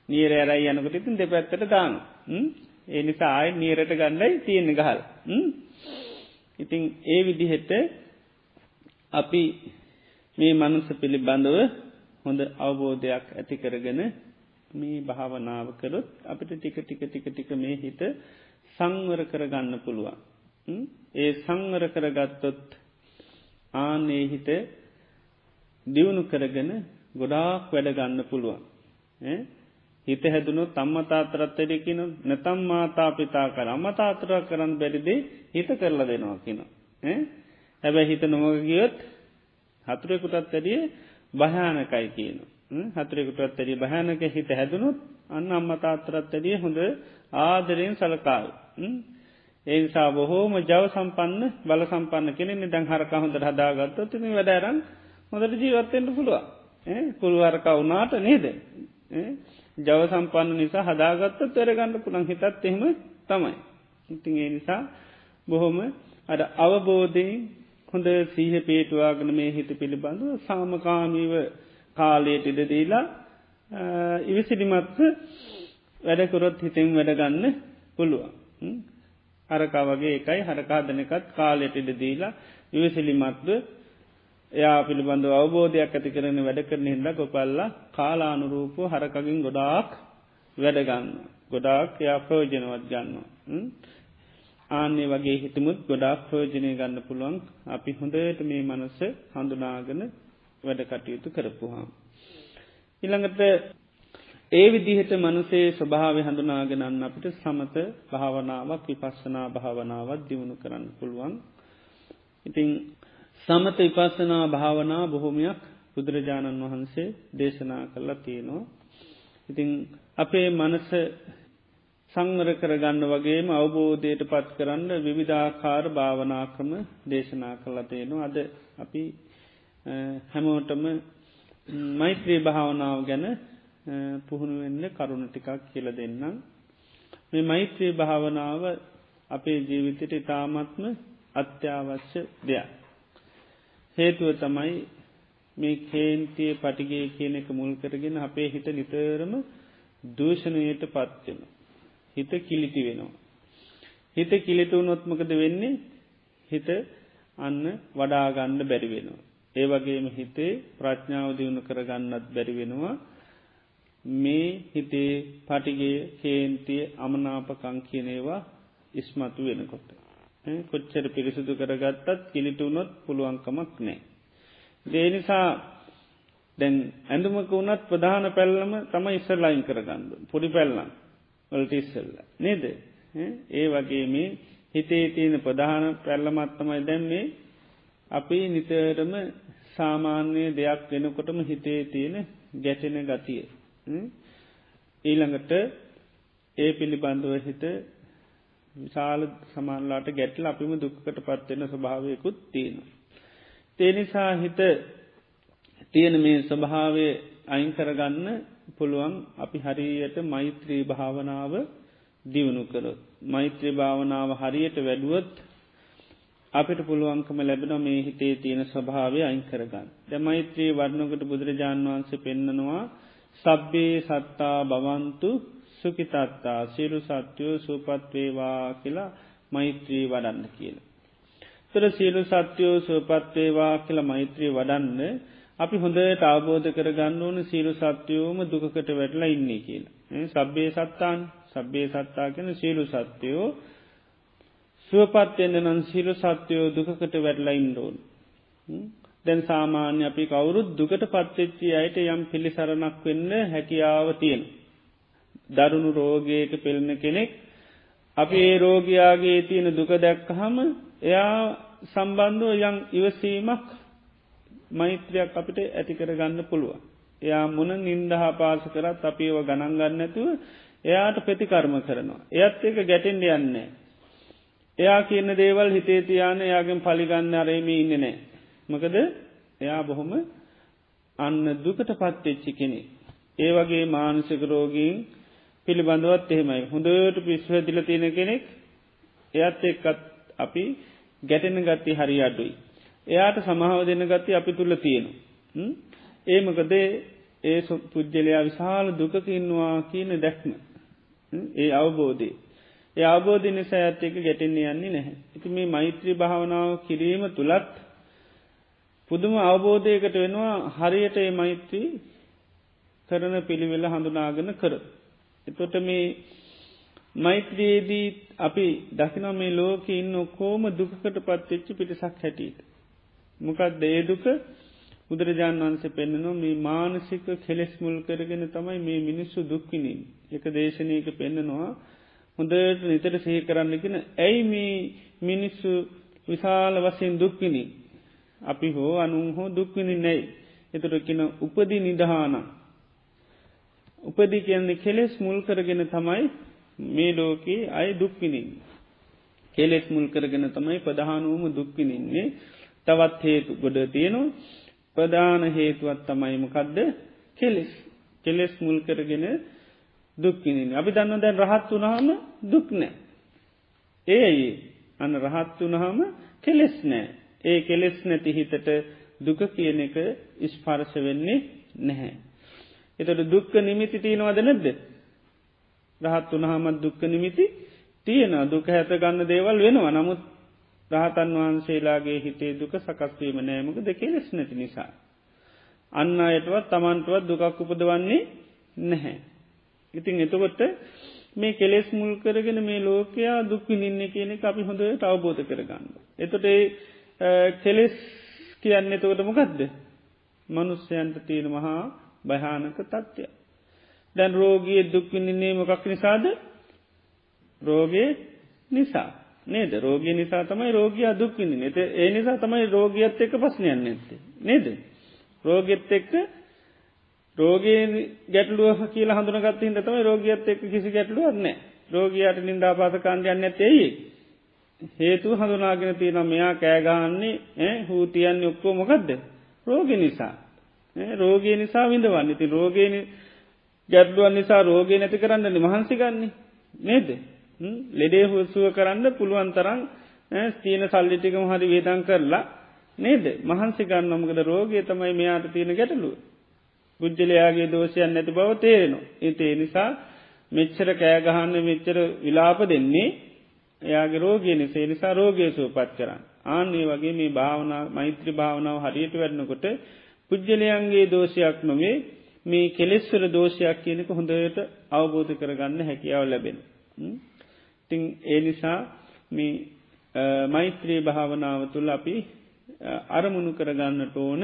නීර ඇරයි යනකට ඉතින් දෙපැත්තට දාන ඒ නිසා ආය නීරට ගන්නයි තියෙන ගහල්. ඉතිං ඒ විදිහෙට අපි මේ මනුස පිළිබඳව හොඳ අවබෝධයක් ඇති කරගෙන මේ භාවනාව කරොත් අපිට ටික ටික ටික ටික මේ හිත සංවර කරගන්න පුළුවන්. ඒ සංවර කරගත්තොත් ආනේ හිත දියුණු කරගෙන ගොඩාක් වැඩගන්න පුළුවන්. හිත හැදුණු තම්මතාතරත් වැඩකින නැතම් මාතා පිතා කර අමතාතර කරන්න බැරිදේ හිත කරලා දෙනවා කින. හැබැ හිත නොමග ගියොත් හතුරෙකුටත් වැඩිය භයානකයි කියන. හතුරෙකුටත් වැඩිය භයානක හිත හැදුණුත් අන්න අම්මතාතරත් වැඩිය හොඳ ආදරයෙන් සලකාල්. ඒනිසා බොහෝම ජව සම්පන්න බල සම්පන්න කෙනෙ දැන් හරක හොඳට හදාගත්ත තින වැඩරන් හොඳට ජීවත්තෙන්ට පුළුව පුළුවරක වුනාට නේද? ජව සම්පන්න නිසා හදාගත්ත තෙරගණඩ පුළන් හිතත් එහෙම තමයි. ඉතින් ඒ නිසා බොහොම අඩ අවබෝධයෙන් හොඳ සීහ පේටවාගන මේ හිත පිළිබඳව සාමකාමීව කාලයට ඉඩදීලා ඉවිසිරිමත්ව වැඩකොරොත් හිතෙන් වැඩගන්න පුළුවන්. හරකා වගේ එකයි හරකාදනකත් කාලයට ඉඩදීලා ඉවසිලිමත්ව එයා පිළිබඳ අවබෝධයක් ඇති කරන වැඩ කරන හිද කොපල්ල කාලානුරූපෝ හරකගින් ගොඩාක් වැඩගන්න. ගොඩාක් එයා ප්‍රෝජනවත් ගන්න. ආන්නේ වගේ හිතමුත් ගොඩාක් ප්‍රෝජනය ගන්න පුළුවන් අපි හොඳට මේ මනස හඳුනාගෙන වැඩ කටයුතු කරපුහම්. ඉළඟට ඒ විදිහට මනුසේ ස්වභාව හඳුනාගෙනන්න අපිට සමත භාවනාවක් විපස්සනා භාවනාවත් දියුණු කරන්න පුළුවන්. ඉතිං සමත විපස්සනා භාවනා බොහොමයක් බුදුරජාණන් වහන්සේ දේශනා කරලා තියෙනවා. ඉතිං අපේ මනස සංවර කරගන්න වගේම අවබෝධයට පත් කරන්න විවිධාකාර භාවනාක්‍රම දේශනා කරලා තියෙනවා. අද අපි හැමෝටම මෛත්‍රී භාවනාව ගැන පුහුණුවෙන්න කරුණ ටිකක් කියල දෙන්නම්. මේ මෛත්‍රී භාවනාව අපේ ජීවිතයට ඉතාමත්ම අත්‍යවශ්‍ය දෙයක්. හේතුව තමයි මේ කේන්තිය පටිගේ කියන එක මුල් කරගෙන අපේ හිත නිතරම දූෂණයට පත්වෙන. හිත කිලිටි වෙනවා. හිත කිලිට වුණොත්මකද වෙන්නේ හිත අන්න වඩාගන්න බැරි වෙනවා. ඒ වගේම හිතේ ප්‍රඥාව දියුණු කරගන්නත් බැරි වෙනවා මේ හිතේ පටිගේ කේන්තිය අමනාපකං කියනේවා ඉස්මතු වෙනකොට. කොච්චර පිරිසිදු කරගත්තත් කිලිටුනොත් පුළුවන්කමක් නෑ. දේනිසා දැන් ඇඳුමක වුණත් ප්‍රධාන පැල්ලම තම ඉස්සරලයින් කරගන්නඩ පොඩි පැල්ලම් වලට ඉස්සල්ල. නේද. ඒ වගේ මේ හිතේ තියෙන ප්‍රධාන පැල්ලමත්තමයි දැම්මේ අපි නිතරම සාමාන්‍ය දෙයක් වෙනකොටම හිතේ තියෙන ගැටෙන ගතිය. ඊළඟට ඒ පිළිබඳව හිත විශාල සමාන්ලාට ගැටල අපිම දුක්කට පත්වෙන ස්වභාවයකුත් තියෙන. තේනිසා හිත තියෙන මේ ස්වභාවය අයිංකරගන්න පුළුවන් අපි හරියට මෛත්‍රී භාවනාව දියුණු කරොත්. මෛත්‍රී භාවනාව හරියට වැඩුවොත් අපිට පුළුවන්කම ලැබෙන මේ හිතේ තියෙන ස්වභාවය අයින් කරගන්න. ද මෛත්‍රී වර්ණකට බුදුරජාණන් වහන්සේ පෙන්න්නනවා සබ්බේ සත්තා බවන්තු සුකිතත්තා සිරු සත්‍යයෝ සූපත්වේවා කියලා මෛත්‍රී වඩන්න කියලා. තර සියලු සත්‍යයෝ සුවපත්වේවා කියලා මෛත්‍රී වඩන්න අපි හොඳට අවබෝධ කරගන්න ඕන සීරු සත්‍යයෝම දුකට වැටලා ඉන්නේ කියලා. සබ්බේ සත්තාන් සබ්බේ සත්තා කෙන සීලු සත්‍යයෝ සුවපත්යන්න නම් සිරු සත්‍යයෝ දුකට වැටලා ඉන්ඩෝන්. දැන් සාමාන්‍ය අපි කවුරුත් දුකට පත්වෙච්චි අයට යම් පිළිසරණක් වෙන්න හැකියාව තියෙන. දරුණු රෝගයක පෙළන කෙනෙක් අපි ඒ රෝගයාගේ තියෙන දුක දැක්කහම එයා සම්බන්ධුව යම් ඉවසීමක් මෛත්‍රයක් අපිට ඇතිකර ගන්න පුළුව. එයා මුණ නින්දහා පාස කරත් අපි ඒව ගණන්ගන්න ඇතුව එයාට ප්‍රතිකර්ම කරනවා. එයත් එක ගැටෙන්ඩ යන්නේ. එයා කියන දේවල් හිතේ තියාන යාගෙන් පලිගන්න අරේම ඉන්න නෑ. මකද එයා බොහොම අන්න දුකට පත්වෙච්චි කෙනෙ. ඒ වගේ මානසික රෝගීන් පිළිබඳවත් එහෙමයි හොඳට පිස්වදිල තියෙන කෙනෙක් එයත් එක්කත් අපි ගැටෙන ගත්ති හරි අඩුයි. එයාට සමහාව දෙන්න ගත්ති අපි තුළ තියෙන. ඒමකදේ ඒ පුද්ජලයා විශාල දුකකින්නවා කියන දැක්ම. ඒ අවබෝධය. ඒ අවබෝධ නිසා ඇත් එක ගැටෙන්නේ යන්නේ නැහැ. ඉති මේ මෛත්‍රී භාවනාව කිරීම තුළත් පුදුම අවබෝධයකට වෙනවා හරියට ඒ මෛත්‍රී කරන පිළිවෙල හඳුනාගෙන කර. එතොට මේ මෛත්‍රයේදී අපි දකින මේ ලෝක ඉන්න කෝම දුකට පත්වෙච්චි පිටිසක් හැටියට. මොකක් දේදුක බුදුරජාණන් වන්සේ පෙන්න්නනවා මේ මානසික කෙලෙස් මුල් කරගෙන තමයි මේ මිනිස්සු දුක්කිනින් එක දේශනයක පෙන්න්නනවා හොඳට නිතර සහි කරන්නගෙන ඇයි මේ මිනිස්සු විශාල වසයෙන් දුක්කිනි අපි හෝ අනුන් හෝ දුක්විනි නැයි. එතුරකින උපදි නිදහානම් උපදි කියන්නේ කෙලෙස් මුල් කරගෙන තමයි මේ ලෝකයේ අය දුක්විනින් කෙලෙස් මුල් කරගෙන තමයි ප්‍රධානුවම දුක්විනින්නේ තවත් හේතු ගොඩ තියෙනවා. ප්‍රධාන හේතුවත් තමයිමකදද කෙලෙස්. කෙලෙස් මුල් කරගෙන දුක්කිනින් අපි දන්න දැන් රහත් වනාම දුක් නෑ ඒ අන්න රහත් වනහම කෙලෙස් නෑ ඒ කෙලෙස් නැති හිතට දුක කියන එක ඉස්පර්ශ වෙන්නේ නැහැ. එතට දුක්ක නිමිති තියෙනවද නැද්ද. රහත් වනහමත් දුක්ක නිමිති තියෙන දුක හැත ගන්න දේවල් වෙනවා නමුත් රහතන් වහන්සේලාගේ හිතේ දුක සකස්වීම නෑමක දෙකෙලෙස් නැති නිසා. අන්න අයටවත් තමන්ටුවත් දුකක් උපදවන්නේ නැහැ. ඉතින් එතකොට මේ කෙලෙස් මුල් කරගෙන මේ ලෝකයා දුක්වි නින්න කියන අපි හොඳට අවබෝධ කරගන්න. එතොට කෙලෙස් කියන්න එතකොට මොකක්ද. මනුස්්‍යයන්ට තියෙන මහා භයානක තත්ත්වය. දැන් රෝගිය දුක්විනින්නේ මොකක් නිසාද? රෝගය නිසා නේද? රෝගී නිසා තමයි රෝගයා දුක්විනි නත ඒ නිසා තමයි රෝගියත් එක්ක පස්්නයන්න ඇත්තේ නේද? රෝගෙත් එක්ක රෝගේ ගැටලුව කියලා හඳුනගත්තින්ට තමයි රෝගියත් එක්ක කිසි ගැටලුවන්නේ රෝගයාට නින්දා පාසකාන්ඩයන්න ඇතෙයි හේතු හඳුනාගෙන තියෙන මෙයා කෑගහන්නේ හූතියන්නේ ඔක්කෝ මොකක්ද රෝග නිසා. රෝගය නිසා විඳවන්න. ඉති රෝගයන ගැටලුවන් නිසා රෝගය නැති කරන්නන මහන්සිගන්නේ නේද? ලෙඩේ හුසුව කරන්න පුළුවන් තරන් ස්තියන සල්ලිටිකම හරි වේදන් කරලා නේද? මහන්සිකන්න මොකද රෝගය තමයි මෙයාට තියෙන ගැටලුව. පුද්ජලයාගේ දෝෂයන් නැති බව තේරෙනවා. ඒතේ නිසා මෙච්චර කෑගහන්න මෙච්චර විලාප දෙන්නේ එයාගේ රෝගය නිසේ නිසා රෝගය සූපත් කරන්න ආන්නේ වගේ මේ භාවනා මෛත්‍රී භාවනාව හරියට වැඩනකොට පුද්ජලයන්ගේ දෝෂයක් නොවේ මේ කෙලෙස්වර දෝෂයක් කියනක හොඳට අවබෝධ කරගන්න හැකියාව ලැබෙන. තිං ඒ නිසා මේ මෛත්‍රී භාවනාව තුළ අපි අරමුණු කරගන්නට ඕන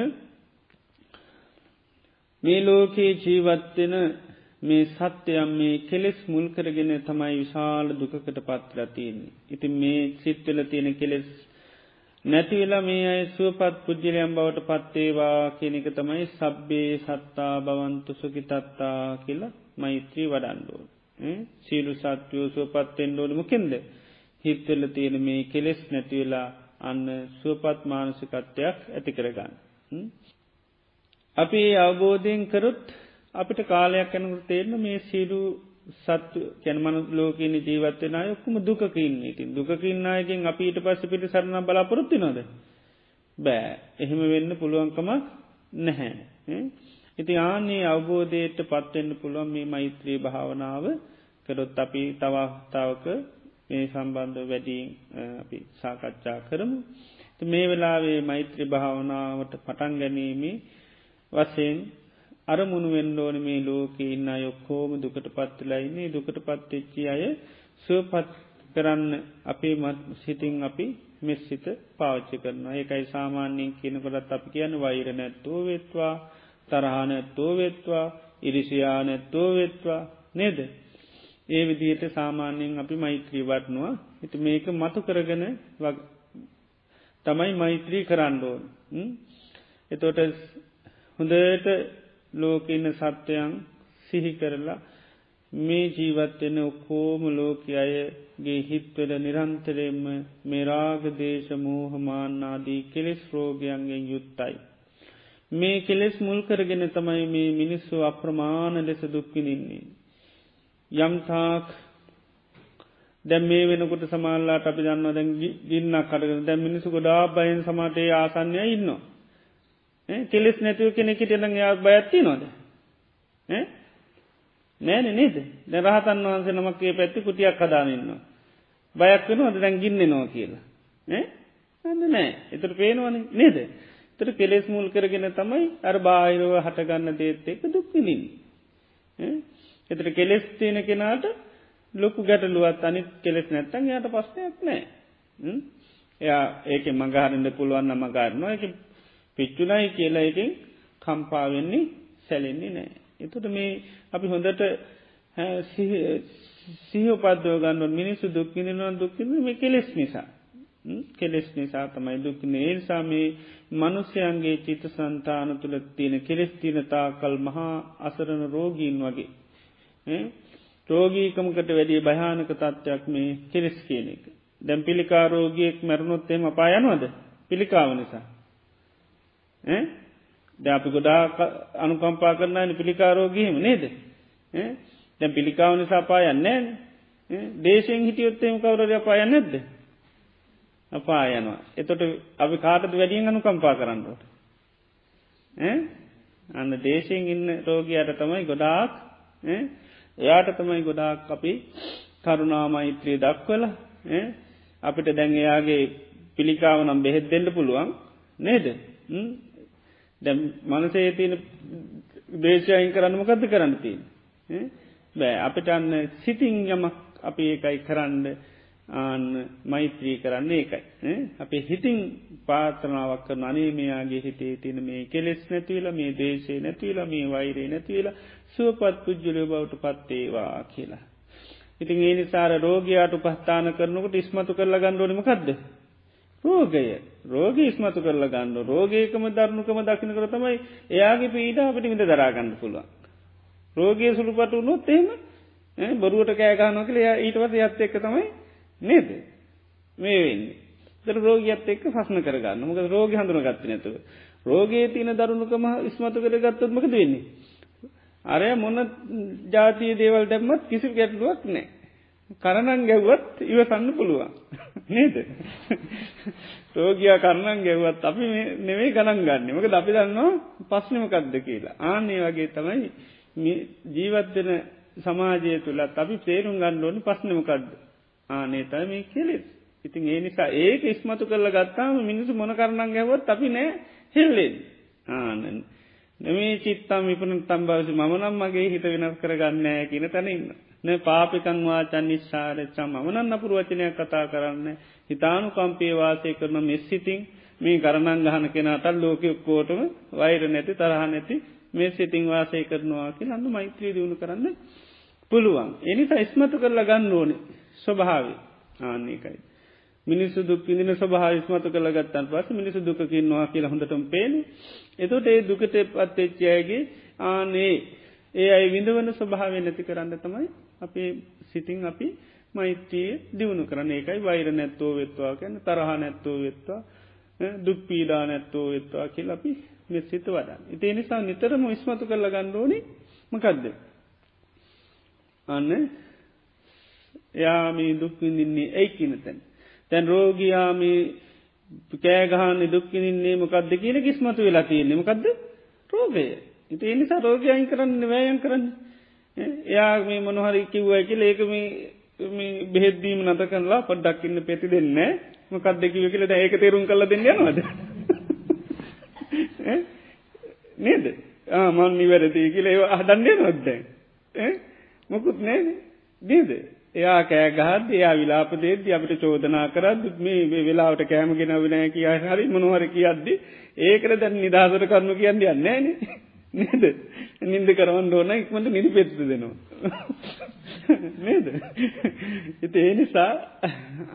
මේ ලෝකයේ ජීවත්වෙන මේ සත්‍යයම් මේ කෙලෙස් මුල් කරගෙන තමයි විශාල දුකකට පත්ලතියන්නේ. ඉතින් මේ සිත්වල තියෙන කෙලෙස් නැතිවෙලා මේ අය සුවපත් පුද්ජලයම් බවට පත්තේවා කෙනෙක තමයි සබ්බේ සත්තා බවන්තු සුකිතත්තා කියලා මෛත්‍රී වඩන්ඩුව. සීලු සත්‍යයෝ සුවපත්තෙන් ඩෝඩමකින්ද. හිත්වල තියෙන මේ කෙලෙස් නැතිවෙලා අන්න සුවපත් මානසිකත්වයක් ඇති කරගන්න. අපි අවබෝධයෙන් කරොත් අපිට කාලයක් යනකට තේරන මේ සීරු සත්තු කැනමනු ලෝකන ජීවත්වන යොක්කුම දුකකින්න ඉතින් දුකකින්නයගෙන් අපි ඊට පස්ස පිටි සරණ බලාපොරොත්ති නොද බෑ. එහෙම වෙන්න පුළුවන්කමක් නැහැ. ඉති ආනේ අවබෝධයට පත්වෙන්න පුළුවන් මේ මෛත්‍රී භාවනාව කරොත් අපි තවස්ථාවක මේ සම්බන්ධ වැඩියෙන් අපි සාකච්ඡා කරමු. මේ වෙලාවේ මෛත්‍රී භාවනාවට පටන් ගැනීමේ වසයෙන් අරමුණු වෙන්ඩෝන මේ ලෝක ඉන්න යොක්කෝම දුකට පත්වෙලයින්නේ දුකට පත්වෙච්චි අය සුවපත් කරන්න අපේ මත් සිතින් අපි මෙස්සිත පාච්චි කරන ඒකයි සාමාන්‍යයෙන් කියනකොටත් අපි කියන වෛර නැත්තෝ වෙත්වා තරහානැත්තෝ වෙත්වා ඉරිසියානැත්තෝ වෙත්වා නේද? ඒ විදියට සාමාන්‍යයෙන් අපි මෛත්‍රී වටනවා. හිට මේක මතු කරගෙන තමයි මෛත්‍රී කරන්නඩෝන් එතෝට හොඳට ලෝකඉන්න සත්‍යයන් සිහි කරලා මේ ජීවත්වෙන ඔක්කෝම ලෝක අයගේ හිත්වල නිරන්තරයෙන්ම මෙරාග දේශ මෝහමාන්නාදී කෙලෙස් රෝගයන්ගෙන් යුත්තයි. මේ කෙලෙස් මුල් කරගෙන තමයි මේ මිනිස්සු අප්‍රමාණ ලෙස දුක්කිනින්නේ. යම්තාක් දැම් මේ වෙනකොට සමාල්ලාට අපි දන්න දැන් ගින්න කටගෙන දැම් මිනිසු ගොඩා බයන් සමටේ ආසන්නය ඉන්නවා. කෙලෙස් නැතිව කෙනෙකිට එන යා බයත්ති නොද නෑන නේද? ද රහතන් වහන්සේ නමක්ගේ පැත්ති කුටියක් හදානන්නවා බයක් වෙන ද දැන් ගින්න නවා කියලා ඇන්න නෑ. එතට පේනවන නේද? තර කෙලෙස් මුල් කරගෙන තමයි අර බාහිරව හටගන්න දේත් එක දුක්විලින් එතට කෙලෙස් තියෙන කෙනාට ලොකු ගැටලුවත් අනිත් කෙලෙස් නැත්තන් යායට පස්සයක් නෑ. එයා ඒක මඟහරන්න පුළුවන්න මගාරනවා එක පිච්චුනයි කියලා එකින් කම්පාවෙන්නේ සැලෙන්නේ නෑ. එතුට මේ අපි හොඳට සිහපදව ගන්නව මිනිසු දුක්කිනනවා දුක්කින මේ කෙලෙස් නිසා. කෙලෙස් නිසා තමයි දුක් නේල්සා මේ මනුස්්‍යයන්ගේ චිත සන්තාන තුළ තියෙන කෙලෙස් තිනතා කල් මහා අසරණ රෝගීන් වගේ. රෝගීකමකට වැඩිය භයානක තත්ත්වයක් මේ කෙලෙස් කියන එක. දැම් පිළිකාරෝගියෙක් මැරුණොත්තේම අපායනවද පිළිකාව නිසා. ද අපි ගොඩා අනුකම්පා කරන්න පිළිකාරෝගීම නේද. දැම් පිළිකාව නිසා පායන්නේ දේශයෙන් හිටියොත්තේම කවරද පායන්න නැද්ද. අපා යනවා. එතොට අපි කාටද වැඩියෙන් අනුකම්පා කරන්නට. අන්න දේශයෙන් ඉන්න රෝගයට තමයි ගොඩාක් එයාට තමයි ගොඩාක් අපි කරුණාමෛත්‍රී දක්වල අපිට දැන් එයාගේ පිළිකාව නම් බෙහෙත් දෙන්න පුළුවන් නේද? දැ මනසේ තියෙන දේශයයින් කරන්න මොකද කරන්න තිය බෑ අපිට අන්න සිතින් යමක් අපි ඒකයි කරන්න ආන්න මෛත්‍රී කරන්නේ ඒකයි. අපේ හිතින් පාතරනාවක් කරන අනේ මෙයාගේ හිතේ තින මේ කෙලෙස් නැතිවල මේ දේශේ නැතිවල මේ වෛරේ නැතිවල සුවපත් පුද්ජලය බවට පත්තේවා කියලා. ඉතින් ඒ නිසාර රෝගයාට උපස්ථාන කරනකට ඉස්මතු කරලා ගණ්ඩෝනමකක්ද. රෝගය. රෝග ඉස්මතු කරලා ගන්න. රෝගේකම ධර්නුකම දකින කර තමයි එයාගේ පීඩ අපිට විඳ දරාගන්න පුළුවන්. රෝගය සුළුපට වුණොත් එහෙම බොරුවට කෑගානො කළ ඊටවත යත් එක්ක තමයි නේද? මේ වෙන්නේ. දර රෝගියත් එක්ක ප්‍රශ්න කරගන්න. මොක රෝග හඳුන ගත්ත නැතුව. රෝගයේ තියන දරුණුකම ඉස්මතු කර ගත්තොත්මක වෙන්නේ? අරය මොන ජාතිය දේවල් දැම්මත් කිසි ගැටලුවක් නෑ කරණන් ගැව්වත් ඉවසන්න පුළුවන් නේද රෝගයා කරණන් ගැව්වත් අපි නෙවේ ගණන් ගන්න මක අපි දන්නවා පස්්නමකක්ද කියලා ආනේ වගේ තමයි ජීවත්වෙන සමාජය තුළත් අපි තේරුම් ගන්න ඕනි පස්්නමකක්ද ආනේතයි මේ කෙලෙස්. ඉතින් ඒ නිසා ඒක ඉස්මතු කරල ගත්තාම මිනිසු මොන කරණන් ගැවත් අපි නෑ හෙල්ලෙන් ආනන්. නමේ චිත්තම් විපන තම්බවසි මනම් මගේ හිත වෙනස් කරගන්නෑ කියන තැනඉන්න. න පාපිකන් වාචන් නිශ්ාරච්චා මනන්න පුරුවචනයක් කතා කරන්න හිතානු කම්පේ වාසය කරන මෙස්සිතින් මේ කරණන් ගහන කෙනටල් ලෝක ඔක්කෝටම වෛර නැති තරහ නැති මේ සිතින් වාසය කරනවා කිය අන්න මෛත්‍රී දියුණු කරන්න පුළුවන්. එනිසා ඉස්මතු කරලා ගන්න ඕනේ. ස්වභාව ආන්නේකයි. මිනිස්සු දුක් විදින ස්වභාවිස්මතු කළ ගත්තන් පස මිනිසු දුකින්නවා කියලා හොඳටම පේන. එතොට ඒ දුකට පත්තච්චයගේ ආනේ ඒ අයි විඳවන ස්වභාවය නැති කරන්න තමයි අපේ සිතින් අපි මෛත්‍රයේ දියුණු කරන ඒකයි වෛර නැත්තෝ වෙත්වා ගැන තරහ නැත්තෝ වෙත්වා දුක් පීඩා නැත්තෝ වෙත්වා කියල අපි මෙසිත වඩා. ඉතිේ නිසා නිතරම විස්මතු කරල ගණ්ඩෝනි මකක්ද. අන්න යාමී දුක්විඳින්නේ ඇයි කියනතැන්. තැන් රෝගයාමී කෑගහන දුක්කිනින්නේ මොකක්ද කියන කිස්මතු වෙලා තියන්නේ මොකක්ද රෝගය. ඉති එනිසා රෝගයයින් කරන්න වෑයන් කරන්න. එයා මේ මොනහරි කිව්වයි කියල ඒකම බෙහෙද්දීම නත කල්ලා පොඩ්ඩක්කින්න පැති දෙන්න මොකක් දෙකිව කියලද ඒක තේරුම් කල දෙන්න යනවාද. (laughs) නේද ආමන් නිවැරදි කියල ඒ අහදන්නේ නොද්දැ. මොකුත් නෑ නේද. එයා කෑගහත් එයා විලාපදේද අපට චෝදනා කරත් මේ වෙලාවට කෑමගෙන විනෑ කිය හරි මොනවර කියද්දි ඒකට දැන් නිදහසට කරනු කියන්න යන්නේ නේද? නින්ද කරවන් ඕන ඉක්මට නිදි පෙත්තු දෙනවා. නේද? එති ඒ නිසා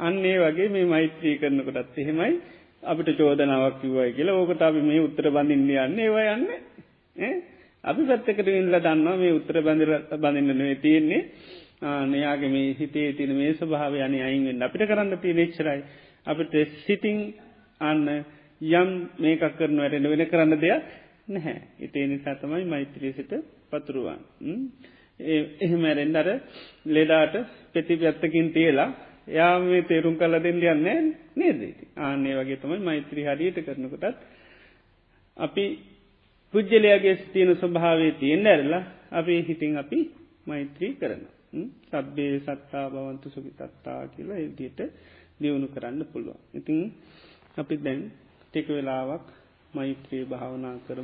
අන්නේ වගේ මේ මෛත්‍රී කරනකොටත් එහෙමයි. අපිට චෝදනාවක් කිව්වයි කියලා. ඕකට අපි මේ උත්තර බඳින්න යන්න ඒවා යන්න. අපි පැත්තකට ඉල්ල දන්නවා මේ උත්තර බඳර බඳන්න නේ තියෙන්නේ. නයාගේ මේ හිතේ තින මේ ස්වභාව යන අයින්ෙන් අපිට කරන්න තිය නිච්චරයි අපිට සිතිං අන්න යම් මේකක් කරන වැටෙන වෙන කරන්න දෙයක් නැහැ. ඉතේ නිසා තමයි මෛත්‍රී සිට පතුරුවන් එහෙමැරෙන් අර ලෙඩාට පෙතිපත්තකින් තියලා යා මේ තේරුම් කල දෙන්න යන්න නේද? ආන්නේ වගේ තමයි මෛත්‍රී හරියට කරනකොටත් අපි පුද්ජලයාගේ ස්තියන ස්වභාවේ තියෙන් ඇරලා අපි හිතින් අපි මෛත්‍රී කරනවා. සබ්බේ සත්තා බවන්තු සුකි තත්තා කියලා එදියට දියුණු කරන්න පුළුවන්. ඉතින් අපි දැන් ටික වෙලාවක් මෛත්‍රී භාවනා කරම.